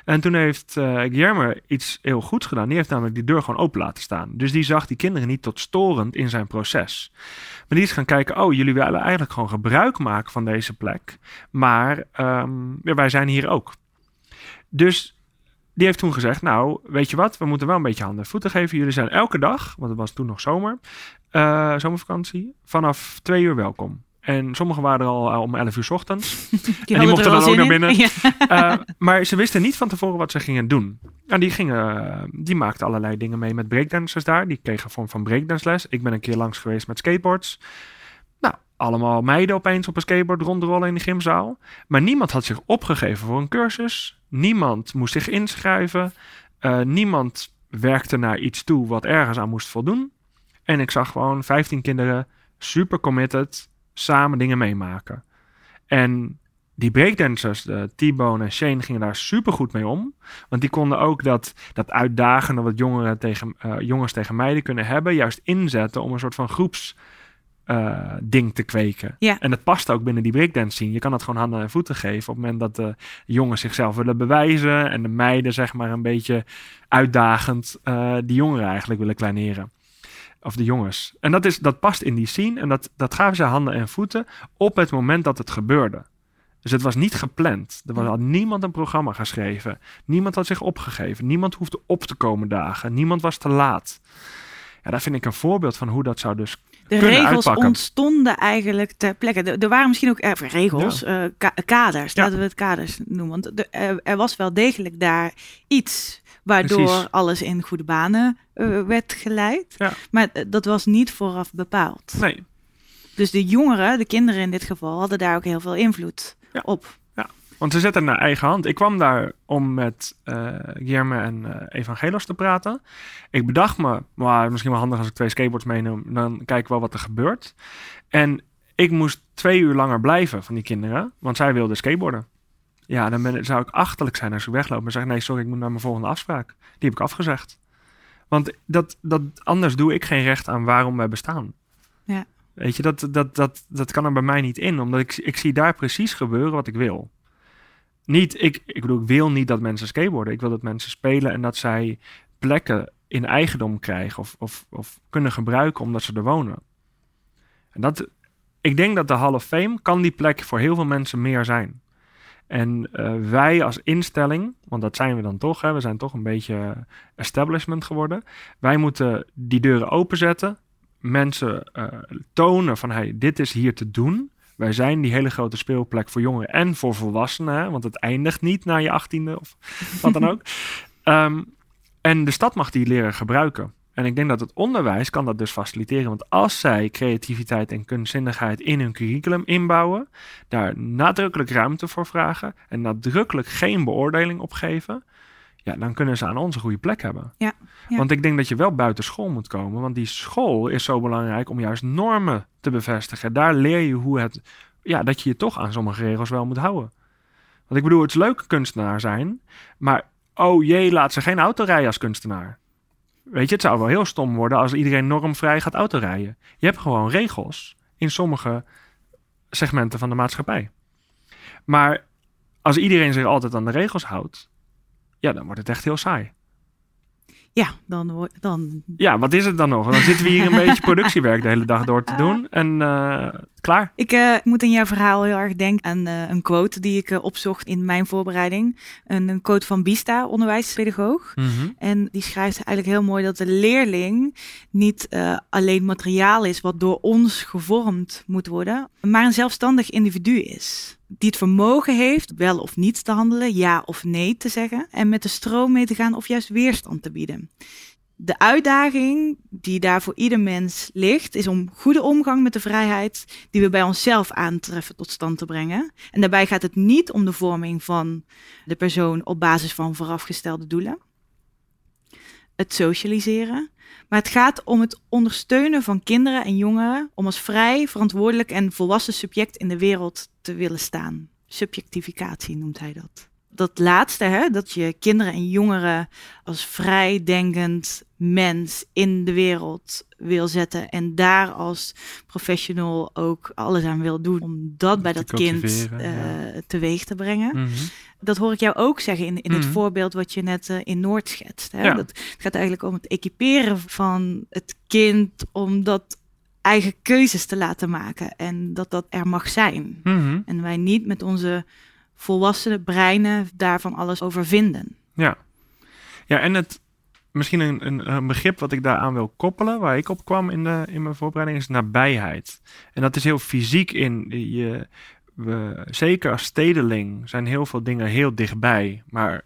En toen heeft uh, iets heel goeds gedaan. Die heeft namelijk die deur gewoon open laten staan. Dus die zag die kinderen niet tot storend in zijn proces. Maar die is gaan kijken, oh, jullie willen eigenlijk gewoon gebruik maken van deze plek. Maar ja, wij zijn hier ook. Dus die heeft toen gezegd, nou, weet je wat, we moeten wel een beetje handen en voeten geven. Jullie zijn elke dag, want het was toen nog zomer, uh, zomervakantie, vanaf twee uur welkom. En sommigen waren er al eh, om 11 uur s ochtends. Die, en die mochten dan ook naar binnen. Ja. Uh, maar ze wisten niet van tevoren wat ze gingen doen. En die, gingen, die maakten allerlei dingen mee met breakdancers daar. Die kregen een vorm van breakdansles. Ik ben een keer langs geweest met skateboards. Nou, allemaal meiden opeens op een skateboard rondrollen in de gymzaal. Maar niemand had zich opgegeven voor een cursus. Niemand moest zich inschrijven. Uh, niemand werkte naar iets toe wat ergens aan moest voldoen. En ik zag gewoon 15 kinderen super committed samen dingen meemaken. En die breakdancers, de T-Bone en Shane, gingen daar super goed mee om. Want die konden ook dat, dat uitdagende wat jongeren tegen, uh, jongens tegen meiden kunnen hebben, juist inzetten om een soort van groeps uh, ding te kweken. Ja. En dat past ook binnen die breakdance scene. Je kan dat gewoon handen en voeten geven op het moment dat de jongens zichzelf willen bewijzen en de meiden zeg maar een beetje uitdagend uh, die jongeren eigenlijk willen kleineren. Of de jongens. En dat, is, dat past in die scene en dat, dat gaven ze handen en voeten op het moment dat het gebeurde. Dus het was niet gepland. Er was al niemand een programma geschreven. Niemand had zich opgegeven. Niemand hoefde op te komen dagen. Niemand was te laat. Ja, daar vind ik een voorbeeld van hoe dat zou dus de regels uitpakken. ontstonden eigenlijk ter plekke. Er, er waren misschien ook er, regels, ja. uh, ka kaders, ja. laten we het kaders noemen. Want de, er, er, was wel degelijk daar iets waardoor Precies. alles in goede banen uh, werd geleid. Ja. Maar dat was niet vooraf bepaald. Nee. Dus de jongeren, de kinderen in dit geval, hadden daar ook heel veel invloed op. Want ze zetten naar eigen hand. Ik kwam daar om met uh, Guillermo en uh, Evangelos te praten. Ik bedacht me, maar misschien wel handig als ik twee skateboards meeneem, dan kijk ik wel wat er gebeurt. En ik moest twee uur langer blijven van die kinderen, want zij wilden skateboarden. Ja, dan ben, zou ik achterlijk zijn als ik wegloop en zeg: nee, sorry, ik moet naar mijn volgende afspraak. Die heb ik afgezegd. Want dat, dat, anders doe ik geen recht aan waarom wij bestaan. Ja. Weet je, dat, dat, dat, dat kan er bij mij niet in, omdat ik, ik zie daar precies gebeuren wat ik wil niet, ik, ik bedoel, wil niet dat mensen skateboarden. Ik wil dat mensen spelen en dat zij plekken in eigendom krijgen of, of, of kunnen gebruiken omdat ze er wonen. En dat, ik denk dat de Hall of Fame kan die plek voor heel veel mensen meer zijn. En uh, wij als instelling, want dat zijn we dan toch, we zijn toch een beetje establishment geworden. Wij moeten die deuren openzetten, mensen uh, tonen van hey, dit is hier te doen. Wij zijn die hele grote speelplek voor jongeren en voor volwassenen, hè, want het eindigt niet na je achttiende of wat dan ook. Um, en de stad mag die leren gebruiken. En ik denk dat het onderwijs kan dat dus faciliteren. Want als zij creativiteit en kunstzinnigheid in hun curriculum inbouwen, daar nadrukkelijk ruimte voor vragen en nadrukkelijk geen beoordeling op geven, ja, dan kunnen ze aan ons een goede plek hebben. Ja, ja. Want ik denk dat je wel buiten school moet komen. Want die school is zo belangrijk om juist normen te bevestigen. Daar leer je hoe het, ja, dat je je toch aan sommige regels wel moet houden. Want ik bedoel, het is leuk kunstenaar zijn, maar oh jee, laat ze geen auto rijden als kunstenaar. Weet je, het zou wel heel stom worden als iedereen normvrij gaat autorijden. Je hebt gewoon regels in sommige segmenten van de maatschappij. Maar als iedereen zich altijd aan de regels houdt, ja, dan wordt het echt heel saai. Ja, dan, dan... Ja, wat is het dan nog? Dan zitten we hier een beetje productiewerk de hele dag door te doen. En uh, klaar. Ik uh, moet in jouw verhaal heel erg denken aan uh, een quote die ik opzocht in mijn voorbereiding. Een, een quote van Bista, onderwijspedagoog. Mm -hmm. En die schrijft eigenlijk heel mooi dat de leerling niet alleen materiaal is wat door ons gevormd moet worden, maar een zelfstandig individu is die het vermogen heeft wel of niet te handelen, ja of nee te zeggen en met de stroom mee te gaan of juist weerstand te bieden. De uitdaging die daar voor ieder mens ligt, is om goede omgang met de vrijheid die we bij onszelf aantreffen tot stand te brengen. En daarbij gaat het niet om de vorming van de persoon op basis van voorafgestelde doelen, het socialiseren, maar het gaat om het ondersteunen van kinderen en jongeren om als vrij, verantwoordelijk en volwassen subject in de wereld te willen staan. Subjectificatie noemt hij dat. Dat laatste, hè, dat je kinderen en jongeren als vrijdenkend mens in de wereld wil zetten en daar als professional ook alles aan wil doen om dat bij dat kind uh, ja. teweeg te brengen. Mm -hmm. Dat hoor ik jou ook zeggen in, in het Mhm. voorbeeld wat je net uh, in Noord schetst. Hè? Ja. Dat het gaat eigenlijk om het equiperen van het kind om dat eigen keuzes te laten maken en dat dat er mag zijn. Mhm. En wij niet met onze volwassen breinen daarvan alles over vinden. Ja. Ja, en het, misschien een, een, een, begrip wat ik daaraan wil koppelen, waar ik op kwam in, de, in mijn voorbereiding, is nabijheid. En dat is heel fysiek in je. We, zeker als stedeling zijn heel veel dingen heel dichtbij, maar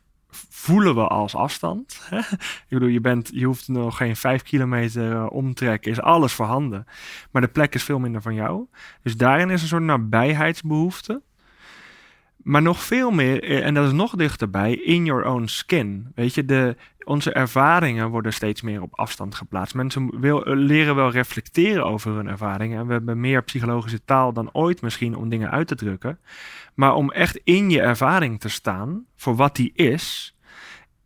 voelen we als afstand. ik bedoel, je, bent, je hoeft nog geen vijf kilometer uh, omtrekken, is alles voorhanden. Maar de plek is veel minder van jou. Dus daarin is een soort nabijheidsbehoefte. Maar nog veel meer, eh, en dat is nog dichterbij, in your own skin. Weet je, de, onze ervaringen worden steeds meer op afstand geplaatst. Mensen wil, eh, leren wel reflecteren over hun ervaringen. En we hebben meer psychologische taal dan ooit misschien om dingen uit te drukken. Maar om echt in je ervaring te staan, voor wat die is,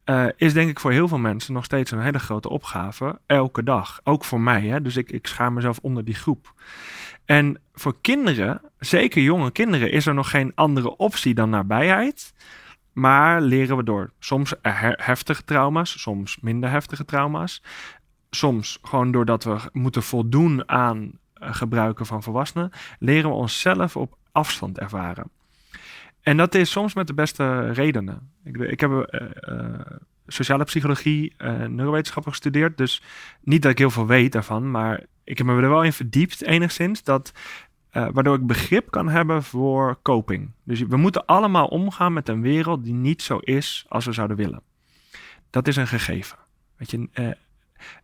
uh, is denk ik voor heel veel mensen nog steeds een hele grote opgave. Elke dag. Ook voor mij. Hè? Dus ik, ik schaar mezelf onder die groep. En voor kinderen, zeker jonge kinderen, is er nog geen andere optie dan nabijheid. Maar leren we door soms heftige trauma's, soms minder heftige trauma's. Soms gewoon doordat we moeten voldoen aan eh, gebruiken van volwassenen, leren we onszelf op afstand ervaren. En dat is soms met de beste redenen. Ik, ik heb uh, sociale psychologie, uh, neurowetenschappen gestudeerd. Dus niet dat ik heel veel weet daarvan, maar ik heb me er wel in verdiept enigszins. Dat, waardoor ik begrip kan hebben voor coping. Dus we moeten allemaal omgaan met een wereld die niet zo is als we zouden willen. Dat is een gegeven. Weet je,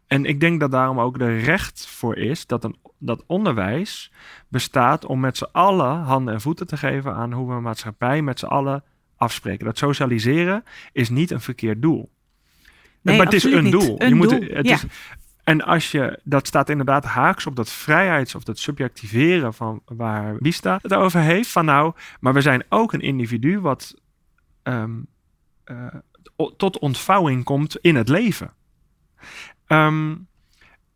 en ik denk dat daarom ook de recht voor is dat, een, dat onderwijs bestaat om met z'n allen handen en voeten te geven aan hoe we een maatschappij met z'n allen afspreken. Dat socialiseren is niet een verkeerd doel. Nee, maar het is een niet. doel. Een je moet, het ja. is, en als je, dat staat inderdaad haaks op dat vrijheids- of dat subjectiveren van waar Wista het over heeft. Van nou, maar we zijn ook een individu wat ehm, eh, tot ontvouwing komt in het leven. Ehm,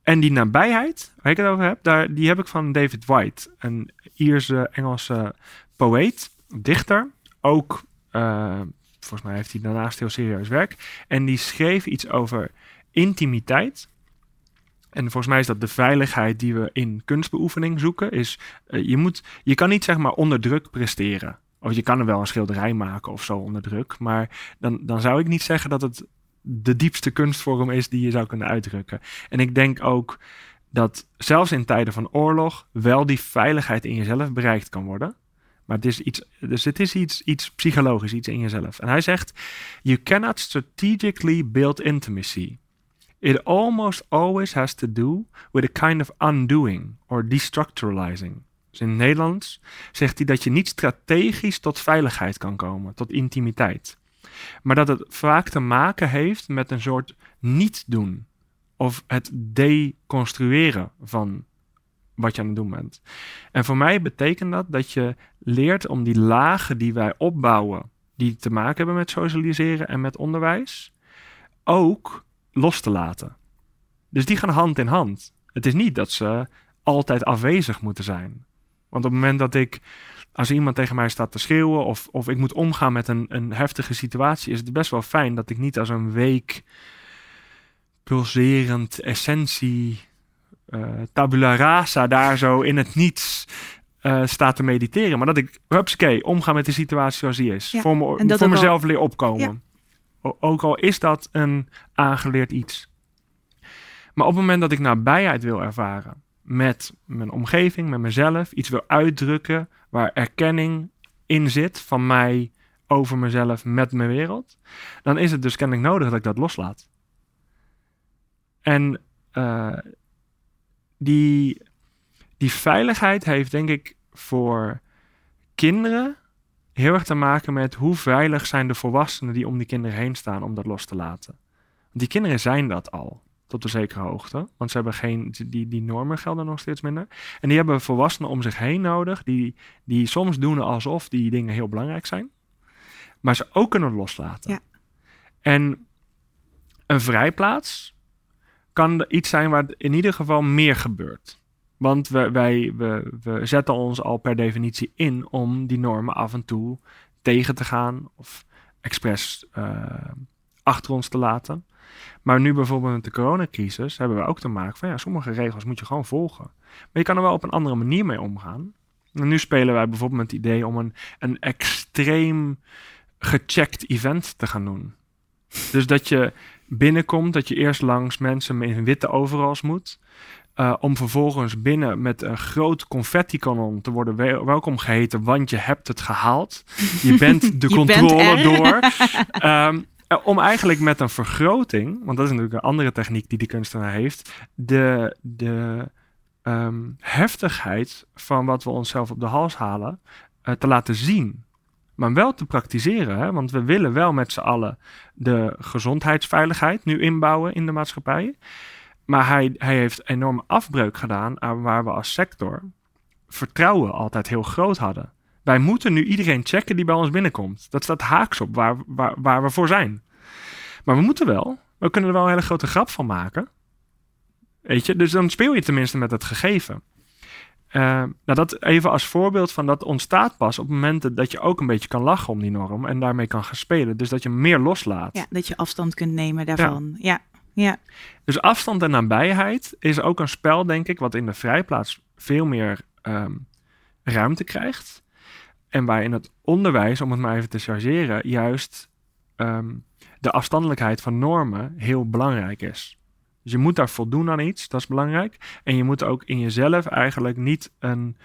en die nabijheid, waar ik het over heb, daar, die heb ik van David White, een Ierse Engelse poëet, dichter. Ook, eh, volgens mij heeft hij daarnaast heel serieus werk. En die schreef iets over intimiteit. En volgens mij is dat de veiligheid die we in kunstbeoefening zoeken. Is, eh, je, moet, je kan niet zeg maar onder druk presteren. Of je kan er wel een schilderij maken of zo onder druk. Maar dan, dan zou ik niet zeggen dat het de diepste kunstvorm is die je zou kunnen uitdrukken. En ik denk ook dat zelfs in tijden van oorlog wel die veiligheid in jezelf bereikt kan worden. Maar het is iets, dus het is iets, iets psychologisch, iets in jezelf. En hij zegt: You cannot strategically build intimacy. It almost always has to do with a kind of undoing or destructuralizing. Dus in het Nederlands zegt hij dat je niet strategisch tot veiligheid kan komen, tot intimiteit. Maar dat het vaak te maken heeft met een soort niet doen. Of het deconstrueren van wat je aan het doen bent. En voor mij betekent dat dat je leert om die lagen die wij opbouwen, die te maken hebben met socialiseren en met onderwijs, ook los te laten. Dus die gaan hand in hand. Het is niet dat ze altijd afwezig moeten zijn. Want op het moment dat ik, als iemand tegen mij staat te schreeuwen of, of ik moet omgaan met een, een heftige situatie, is het best wel fijn dat ik niet als een week pulserend essentie uh, tabula rasa daar zo in het niets uh, sta te mediteren. Maar dat ik, hupsakee, omga met de situatie zoals die is. Ja, Voor, me, voor al- mezelf leer opkomen. Ja. Ook al is dat een aangeleerd iets. Maar op het moment dat ik nabijheid wil ervaren met mijn omgeving, met mezelf, iets wil uitdrukken waar erkenning in zit van mij over mezelf met mijn wereld, dan is het dus kennelijk nodig dat ik dat loslaat. En eh, die, die veiligheid heeft denk ik voor kinderen heel erg te maken met hoe veilig zijn de volwassenen die om die kinderen heen staan om dat los te laten. Want die kinderen zijn dat al, tot een zekere hoogte. Want ze hebben geen, die, die normen gelden nog steeds minder. En die hebben volwassenen om zich heen nodig, die, die soms doen alsof die dingen heel belangrijk zijn. Maar ze ook kunnen loslaten. Ja. En een vrijplaats kan iets zijn waar in ieder geval meer gebeurt. Want we, wij, we, we zetten ons al per definitie in om die normen af en toe tegen te gaan of expres eh, achter ons te laten. Maar nu bijvoorbeeld met de coronacrisis hebben we ook te maken van ja, sommige regels moet je gewoon volgen. Maar je kan er wel op een andere manier mee omgaan. En nu spelen wij bijvoorbeeld met het idee om een, een extreem gecheckt event te gaan doen. Dus dat je binnenkomt, dat je eerst langs mensen in witte overals moet. Uh, om vervolgens binnen met een groot confetti-kanon te worden welkom geheten, want je hebt het gehaald. Je bent de controle door. Um, om eigenlijk met een vergroting, want dat is natuurlijk een andere techniek die die kunstenaar heeft, de, de um, heftigheid van wat we onszelf op de hals halen uh, te laten zien. Maar wel te praktiseren, hè? want we willen wel met z'n allen de gezondheidsveiligheid nu inbouwen in de maatschappij. Maar hij, hij heeft enorme afbreuk gedaan aan waar we als sector vertrouwen altijd heel groot hadden. Wij moeten nu iedereen checken die bij ons binnenkomt. Dat staat haaks op waar, waar, waar we voor zijn. Maar we moeten wel. We kunnen er wel een hele grote grap van maken. Weet je, dus dan speel je tenminste met het gegeven. Uh, nou, dat even als voorbeeld van dat ontstaat pas op momenten dat je ook een beetje kan lachen om die norm en daarmee kan gaan spelen. Dus dat je meer loslaat. Ja, dat je afstand kunt nemen daarvan. Ja. ja. Dus afstand en nabijheid is ook een spel, denk ik, wat in de vrijplaats veel meer um, ruimte krijgt. En waar in het onderwijs, om het maar even te chargeren, juist um, de afstandelijkheid van normen heel belangrijk is. Dus je moet daar voldoen aan iets, dat is belangrijk. En je moet ook in jezelf eigenlijk niet een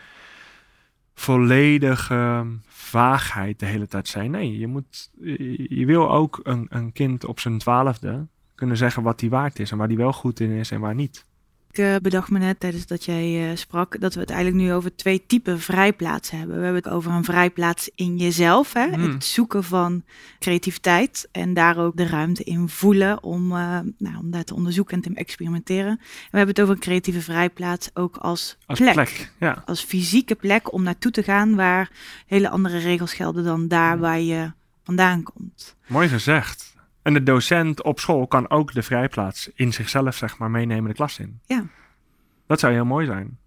volledige vaagheid de hele tijd zijn. Nee, je, moet, je wil ook een, een kind op zijn twaalfde kunnen zeggen wat hij waard is en waar hij wel goed in is en waar niet. Ik uh, bedacht me net tijdens dat jij uh, sprak dat we het eigenlijk nu over twee typen vrijplaatsen hebben. We hebben het over een vrijplaats in jezelf, hè? Hmm. het zoeken van creativiteit en daar ook de ruimte in voelen om, uh, nou, om daar te onderzoeken en te experimenteren. En we hebben het over een creatieve vrijplaats ook als, als plek, plek ja. als fysieke plek om naartoe te gaan waar hele andere regels gelden dan daar waar je vandaan komt. Mooi gezegd. En de docent op school kan ook de vrijplaats in zichzelf, zeg maar, meenemen de klas in. Ja. Dat zou heel mooi zijn.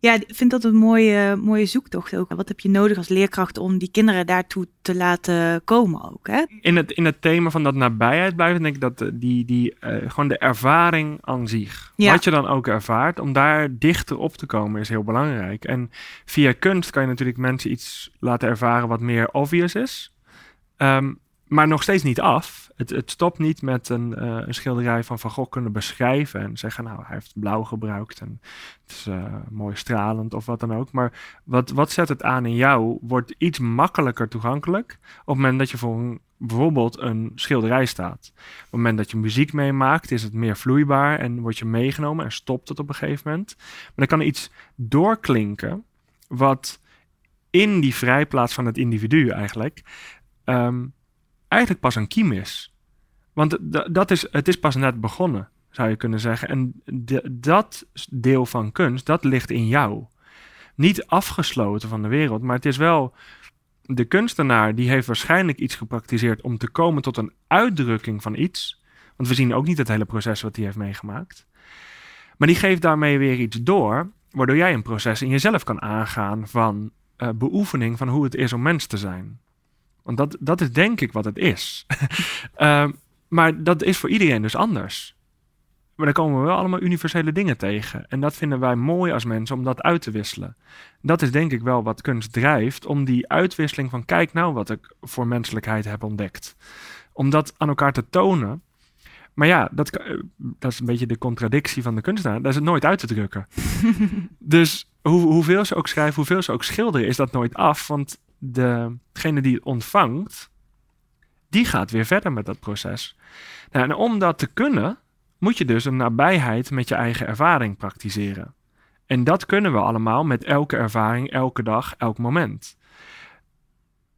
Ja, ik vind dat een mooie, mooie zoektocht ook. Wat heb je nodig als leerkracht om die kinderen daartoe te laten komen ook? Hè? In, het, in het thema van dat nabijheid blijven, denk ik dat die, die, uh, gewoon de ervaring aan zich, ja. wat je dan ook ervaart, om daar dichter op te komen is heel belangrijk. En via kunst kan je natuurlijk mensen iets laten ervaren wat meer obvious is. Um, maar nog steeds niet af. Het, het stopt niet met een, uh, een, schilderij van Van Gogh kunnen beschrijven en zeggen, nou, hij heeft blauw gebruikt en het is uh, mooi stralend of wat dan ook. Maar wat, wat zet het aan in jou, wordt iets makkelijker toegankelijk op het moment dat je voor een, bijvoorbeeld een schilderij staat. Op het moment dat je muziek meemaakt, is het meer vloeibaar en word je meegenomen en stopt het op een gegeven moment. Maar dan kan er iets doorklinken wat in die vrijplaats van het individu eigenlijk... Um, eigenlijk pas een kiem is. Want dat is, het is pas net begonnen, zou je kunnen zeggen. En dat deel van kunst, dat ligt in jou. Niet afgesloten van de wereld, maar het is wel de kunstenaar die heeft waarschijnlijk iets gepraktiseerd om te komen tot een uitdrukking van iets. Want we zien ook niet het hele proces wat hij heeft meegemaakt. Maar die geeft daarmee weer iets door, waardoor jij een proces in jezelf kan aangaan van uh, beoefening van hoe het is om mens te zijn. Want dat, dat is denk ik wat het is. uh, maar dat is voor iedereen dus anders. Maar dan komen we wel allemaal universele dingen tegen. En dat vinden wij mooi als mensen om dat uit te wisselen. Dat is denk ik wel wat kunst drijft. Om die uitwisseling van kijk nou wat ik voor menselijkheid heb ontdekt. Om dat aan elkaar te tonen. Maar ja, dat, eh, dat is een beetje de contradictie van de kunstenaar. Dat is het nooit uit te drukken. dus hoe, hoeveel ze ook schrijven, hoeveel ze ook schilderen, is dat nooit af. Want degene die het ontvangt, die gaat weer verder met dat proces. Nou, en om dat te kunnen, moet je dus een nabijheid met je eigen ervaring praktiseren. En dat kunnen we allemaal met elke ervaring, elke dag, elk moment.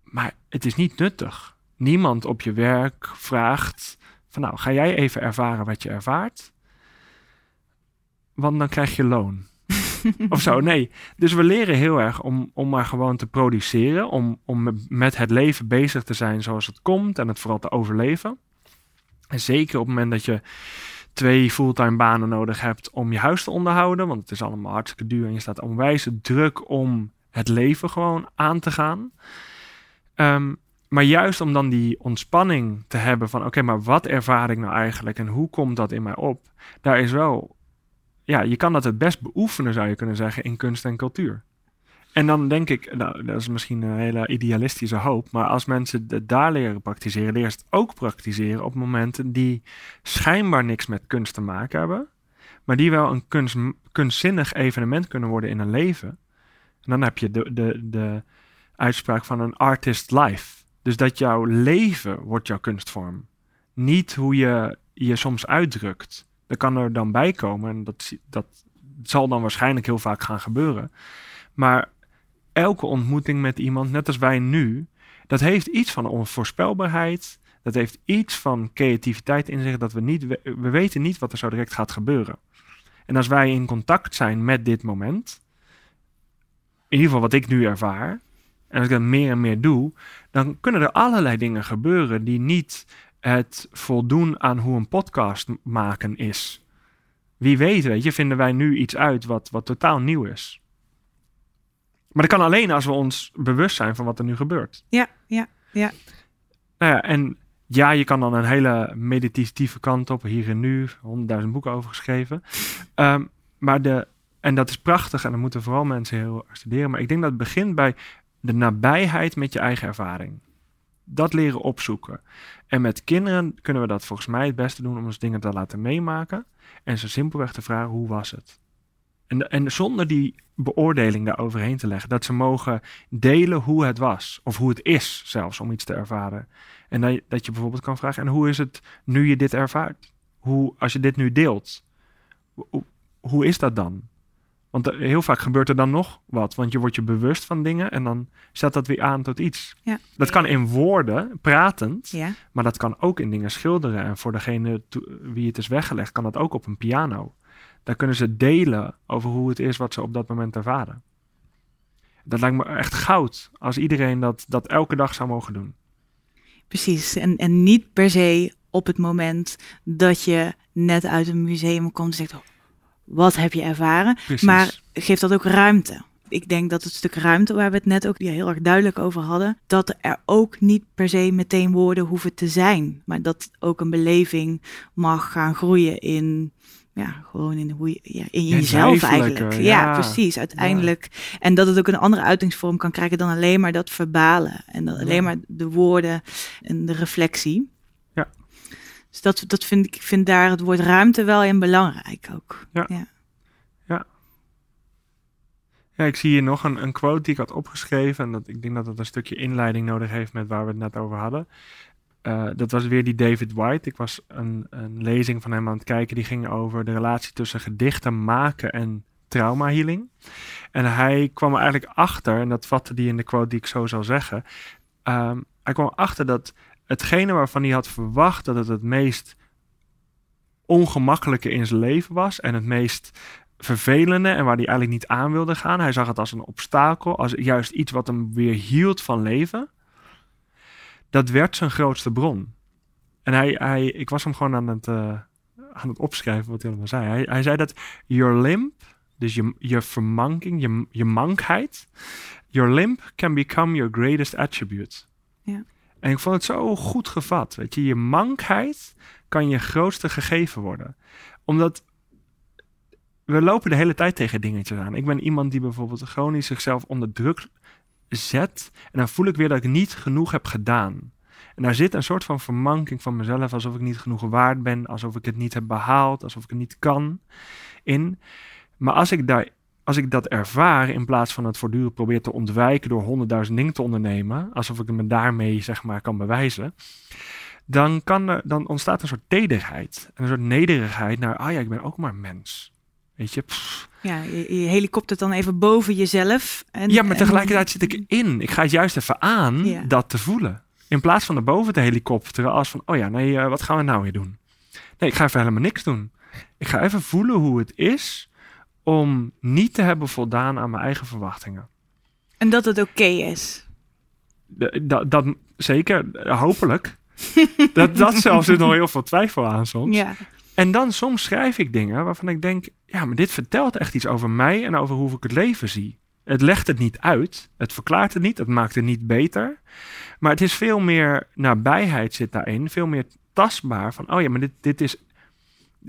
Maar het is niet nuttig. Niemand op je werk vraagt van nou, ga jij even ervaren wat je ervaart? Want dan krijg je loon. of zo. Nee. Dus we leren heel erg om, om maar gewoon te produceren. Om, om met het leven bezig te zijn zoals het komt. En het vooral te overleven. En zeker op het moment dat je twee fulltime banen nodig hebt om je huis te onderhouden. Want het is allemaal hartstikke duur. En je staat onwijs druk om het leven gewoon aan te gaan. Um, maar juist om dan die ontspanning te hebben van oké, maar wat ervaar ik nou eigenlijk en hoe komt dat in mij op? Daar is wel ja, je kan dat het best beoefenen, zou je kunnen zeggen, in kunst en cultuur. En dan denk ik, nou, dat is misschien een hele idealistische hoop, maar als mensen het daar leren praktiseren, leren ze het ook praktiseren op momenten die schijnbaar niks met kunst te maken hebben, maar die wel een kunst, kunstzinnig evenement kunnen worden in een leven. En dan heb je de, de, de uitspraak van een artist life. Dus dat jouw leven wordt jouw kunstvorm. Niet hoe je je soms uitdrukt. Dat kan er dan bij komen en dat, dat zal dan waarschijnlijk heel vaak gaan gebeuren. Maar elke ontmoeting met iemand, net als wij nu, dat heeft iets van onvoorspelbaarheid. Dat heeft iets van creativiteit in zich dat we niet, we weten niet wat er zo direct gaat gebeuren. En als wij in contact zijn met dit moment, in ieder geval wat ik nu ervaar, en als ik dat meer en meer doe, dan kunnen er allerlei dingen gebeuren die niet het voldoen aan hoe een podcast maken is. Wie weet, weet je, vinden wij nu iets uit wat, wat totaal nieuw is. Maar dat kan alleen als we ons bewust zijn van wat er nu gebeurt. Ja, ja, ja. Nou ja, en ja, je kan dan een hele meditatieve kant op, hier en nu, honderdduizend boeken over geschreven. Ehm, maar de, en dat is prachtig en dan moeten vooral mensen heel erg studeren. Maar ik denk dat het begint bij de nabijheid met je eigen ervaring. Dat leren opzoeken. En met kinderen kunnen we dat volgens mij het beste doen om ons dingen te laten meemaken. En ze simpelweg te vragen, hoe was het? En, en zonder die beoordeling daar overheen te leggen. Dat ze mogen delen hoe het was. Of hoe het is zelfs om iets te ervaren. En dat je, dat je bijvoorbeeld kan vragen, en hoe is het nu je dit ervaart? Hoe, als je dit nu deelt, hoe, hoe is dat dan? Want heel vaak gebeurt er dan nog wat. Want je wordt je bewust van dingen en dan zet dat weer aan tot iets. Ja. Dat kan in woorden, pratend, Ja. maar dat kan ook in dingen schilderen. En voor degene wie het is weggelegd, kan dat ook op een piano. Daar kunnen ze delen over hoe het is wat ze op dat moment ervaren. Dat lijkt me echt goud als iedereen dat, dat elke dag zou mogen doen. Precies. En, en niet per se op het moment dat je net uit een museum komt en zegt, wat heb je ervaren? Precies. Maar geef dat ook ruimte. Ik denk dat het stuk ruimte waar we het net ook heel erg duidelijk over hadden, dat er ook niet per se meteen woorden hoeven te zijn, maar dat ook een beleving mag gaan groeien in, ja, gewoon in hoe je, ja, in jezelf eigenlijk. Ja, ja. precies. Uiteindelijk. En dat het ook een andere uitingsvorm kan krijgen dan alleen maar dat verbalen en dan alleen maar de woorden en de reflectie. Dus dat, dat vind ik ik vind daar het woord ruimte wel in belangrijk ook. Ja. ja. Ja, ik zie hier nog een, een quote die ik had opgeschreven. En dat, ik denk dat het een stukje inleiding nodig heeft met waar we het net over hadden. Eh, dat was weer die David White. Ik was een, een lezing van hem aan het kijken. Die ging over de relatie tussen gedichten maken en trauma healing. En hij kwam er eigenlijk achter, en dat vatte die in de quote die ik zo zal zeggen. ehm, hij kwam erachter dat hetgene waarvan hij had verwacht dat het het meest ongemakkelijke in zijn leven was. En het meest vervelende en waar hij eigenlijk niet aan wilde gaan. Hij zag het als een obstakel, als juist iets wat hem weer hield van leven. Dat werd zijn grootste bron. En hij, hij, ik was hem gewoon aan het, eh, aan het opschrijven wat hij allemaal zei. Hij, hij zei dat your limp, dus je, je vermanking, je, je mankheid, your limp can become your greatest attribute. Ja. En ik vond het zo goed gevat. Weet je, je mankheid kan je grootste gegeven worden. Omdat we lopen de hele tijd tegen dingetjes aan. Ik ben iemand die bijvoorbeeld chronisch zichzelf onder druk zet. En dan voel ik weer dat ik niet genoeg heb gedaan. En daar zit een soort van vermanking van mezelf, alsof ik niet genoeg waard ben, alsof ik het niet heb behaald, alsof ik het niet kan in. Maar als ik, daar, als ik dat ervaar, in plaats van het voortdurend probeer te ontwijken door honderdduizend dingen te ondernemen, alsof ik me daarmee zeg maar kan bewijzen, dan, kan er, dan ontstaat een soort tederheid. En een soort nederigheid naar, ah ja, ik ben ook maar mens. Weet je, pff. Ja, je, je helikoptert dan even boven jezelf. En, Ja, maar tegelijkertijd zit ik in. Ik ga het juist even aan Ja. dat te voelen. In plaats van erboven te helikopteren als van, oh ja, nee, eh, wat gaan we nou weer doen? Nee, ik ga even helemaal niks doen. Ik ga even voelen hoe het is om niet te hebben voldaan aan mijn eigen verwachtingen. En dat het oké is. Dat, dat zeker, hopelijk. dat, dat zelfs zit nog heel veel twijfel aan soms. Ja, En dan soms schrijf ik dingen waarvan ik denk, ja, maar dit vertelt echt iets over mij en over hoe ik het leven zie. Het legt het niet uit, het verklaart het niet, het maakt het niet beter. Maar het is veel meer nabijheid zit daarin, veel meer tastbaar van, oh ja, maar dit, dit is...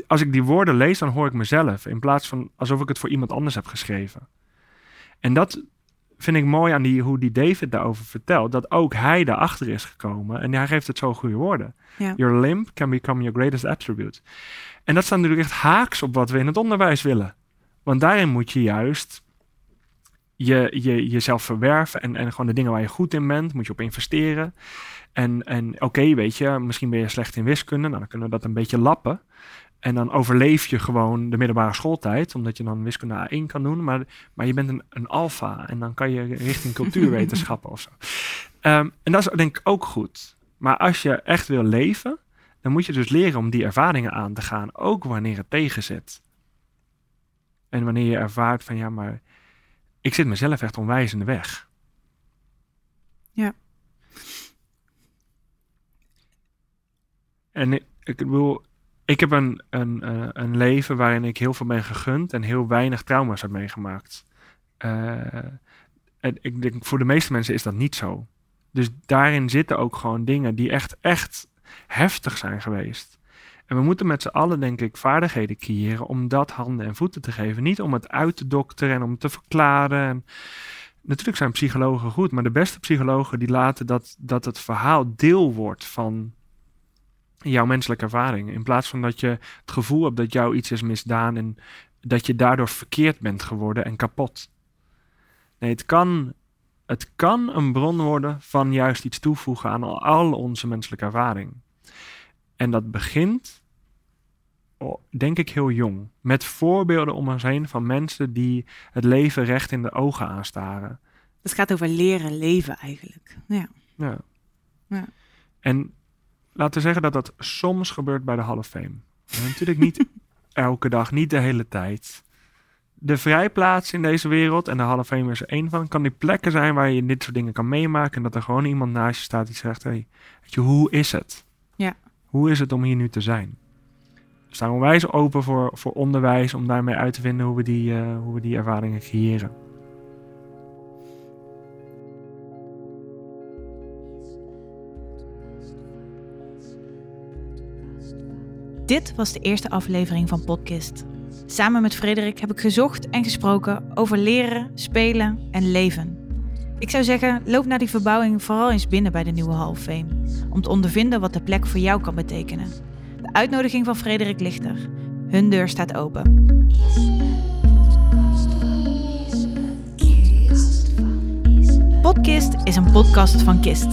Als ik die woorden lees, dan hoor ik mezelf, in plaats van alsof ik het voor iemand anders heb geschreven. En dat, vind ik mooi aan die, hoe die David daarover vertelt, dat ook hij daarachter is gekomen. En hij geeft het zo goede woorden. Ja. Your limb can become your greatest attribute. En dat staat natuurlijk echt haaks op wat we in het onderwijs willen. Want daarin moet je juist je, je, jezelf verwerven en, en gewoon de dingen waar je goed in bent, moet je op investeren. En, en oké, weet je, misschien ben je slecht in wiskunde, nou, dan kunnen we dat een beetje lappen. En dan overleef je gewoon de middelbare schooltijd, omdat je dan wiskunde A1 kan doen. Maar, maar je bent een, een alfa en dan kan je richting cultuurwetenschappen of zo. Ehm, en dat is denk ik ook goed. Maar als je echt wil leven, dan moet je dus leren om die ervaringen aan te gaan, ook wanneer het tegenzit. En wanneer je ervaart van ja, maar ik zit mezelf echt onwijs in de weg. Ja. En ik, ik bedoel, ik heb een, een, eh, een leven waarin ik heel veel ben gegund en heel weinig trauma's heb meegemaakt. Uh, en ik denk, voor de meeste mensen is dat niet zo. Dus daarin zitten ook gewoon dingen die echt, echt heftig zijn geweest. En we moeten met z'n allen, denk ik, vaardigheden creëren om dat handen en voeten te geven. Niet om het uit te dokteren en om te verklaren. En natuurlijk zijn psychologen goed, maar de beste psychologen die laten dat, dat het verhaal deel wordt van jouw menselijke ervaring. In plaats van dat je het gevoel hebt dat jou iets is misdaan en dat je daardoor verkeerd bent geworden en kapot. Nee, het kan, het kan een bron worden van juist iets toevoegen aan al onze menselijke ervaring. En dat begint, denk ik, heel jong. Met voorbeelden om ons heen van mensen die het leven recht in de ogen aanstaren. Het gaat over leren leven eigenlijk. Ja. ja. ja. En laten we zeggen dat dat soms gebeurt bij de Hall of Fame. natuurlijk niet elke dag, niet de hele tijd. De vrijplaats in deze wereld, en de Hall of Fame is er één van, kan die plekken zijn waar je dit soort dingen kan meemaken. En dat er gewoon iemand naast je staat die zegt: hey, weet je, hoe is het? Ja. Hoe is het om hier nu te zijn? We staan onwijs open voor, voor onderwijs om daarmee uit te vinden hoe we die, uh, hoe we die ervaringen creëren. Dit was de eerste aflevering van Podcast. Samen met Frederik heb ik gezocht en gesproken over leren, spelen en leven. Ik zou zeggen, loop naar die verbouwing vooral eens binnen bij de nieuwe Hall Fame, om te ondervinden wat de plek voor jou kan betekenen. De uitnodiging van Frederik ligt er. Hun deur staat open. Podcast is een podcast van Kist.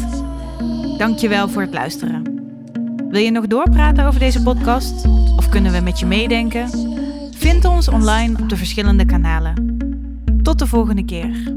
Dankjewel voor het luisteren. Wil je nog doorpraten over deze podcast? Of kunnen we met je meedenken? Vind ons online op de verschillende kanalen. Tot de volgende keer.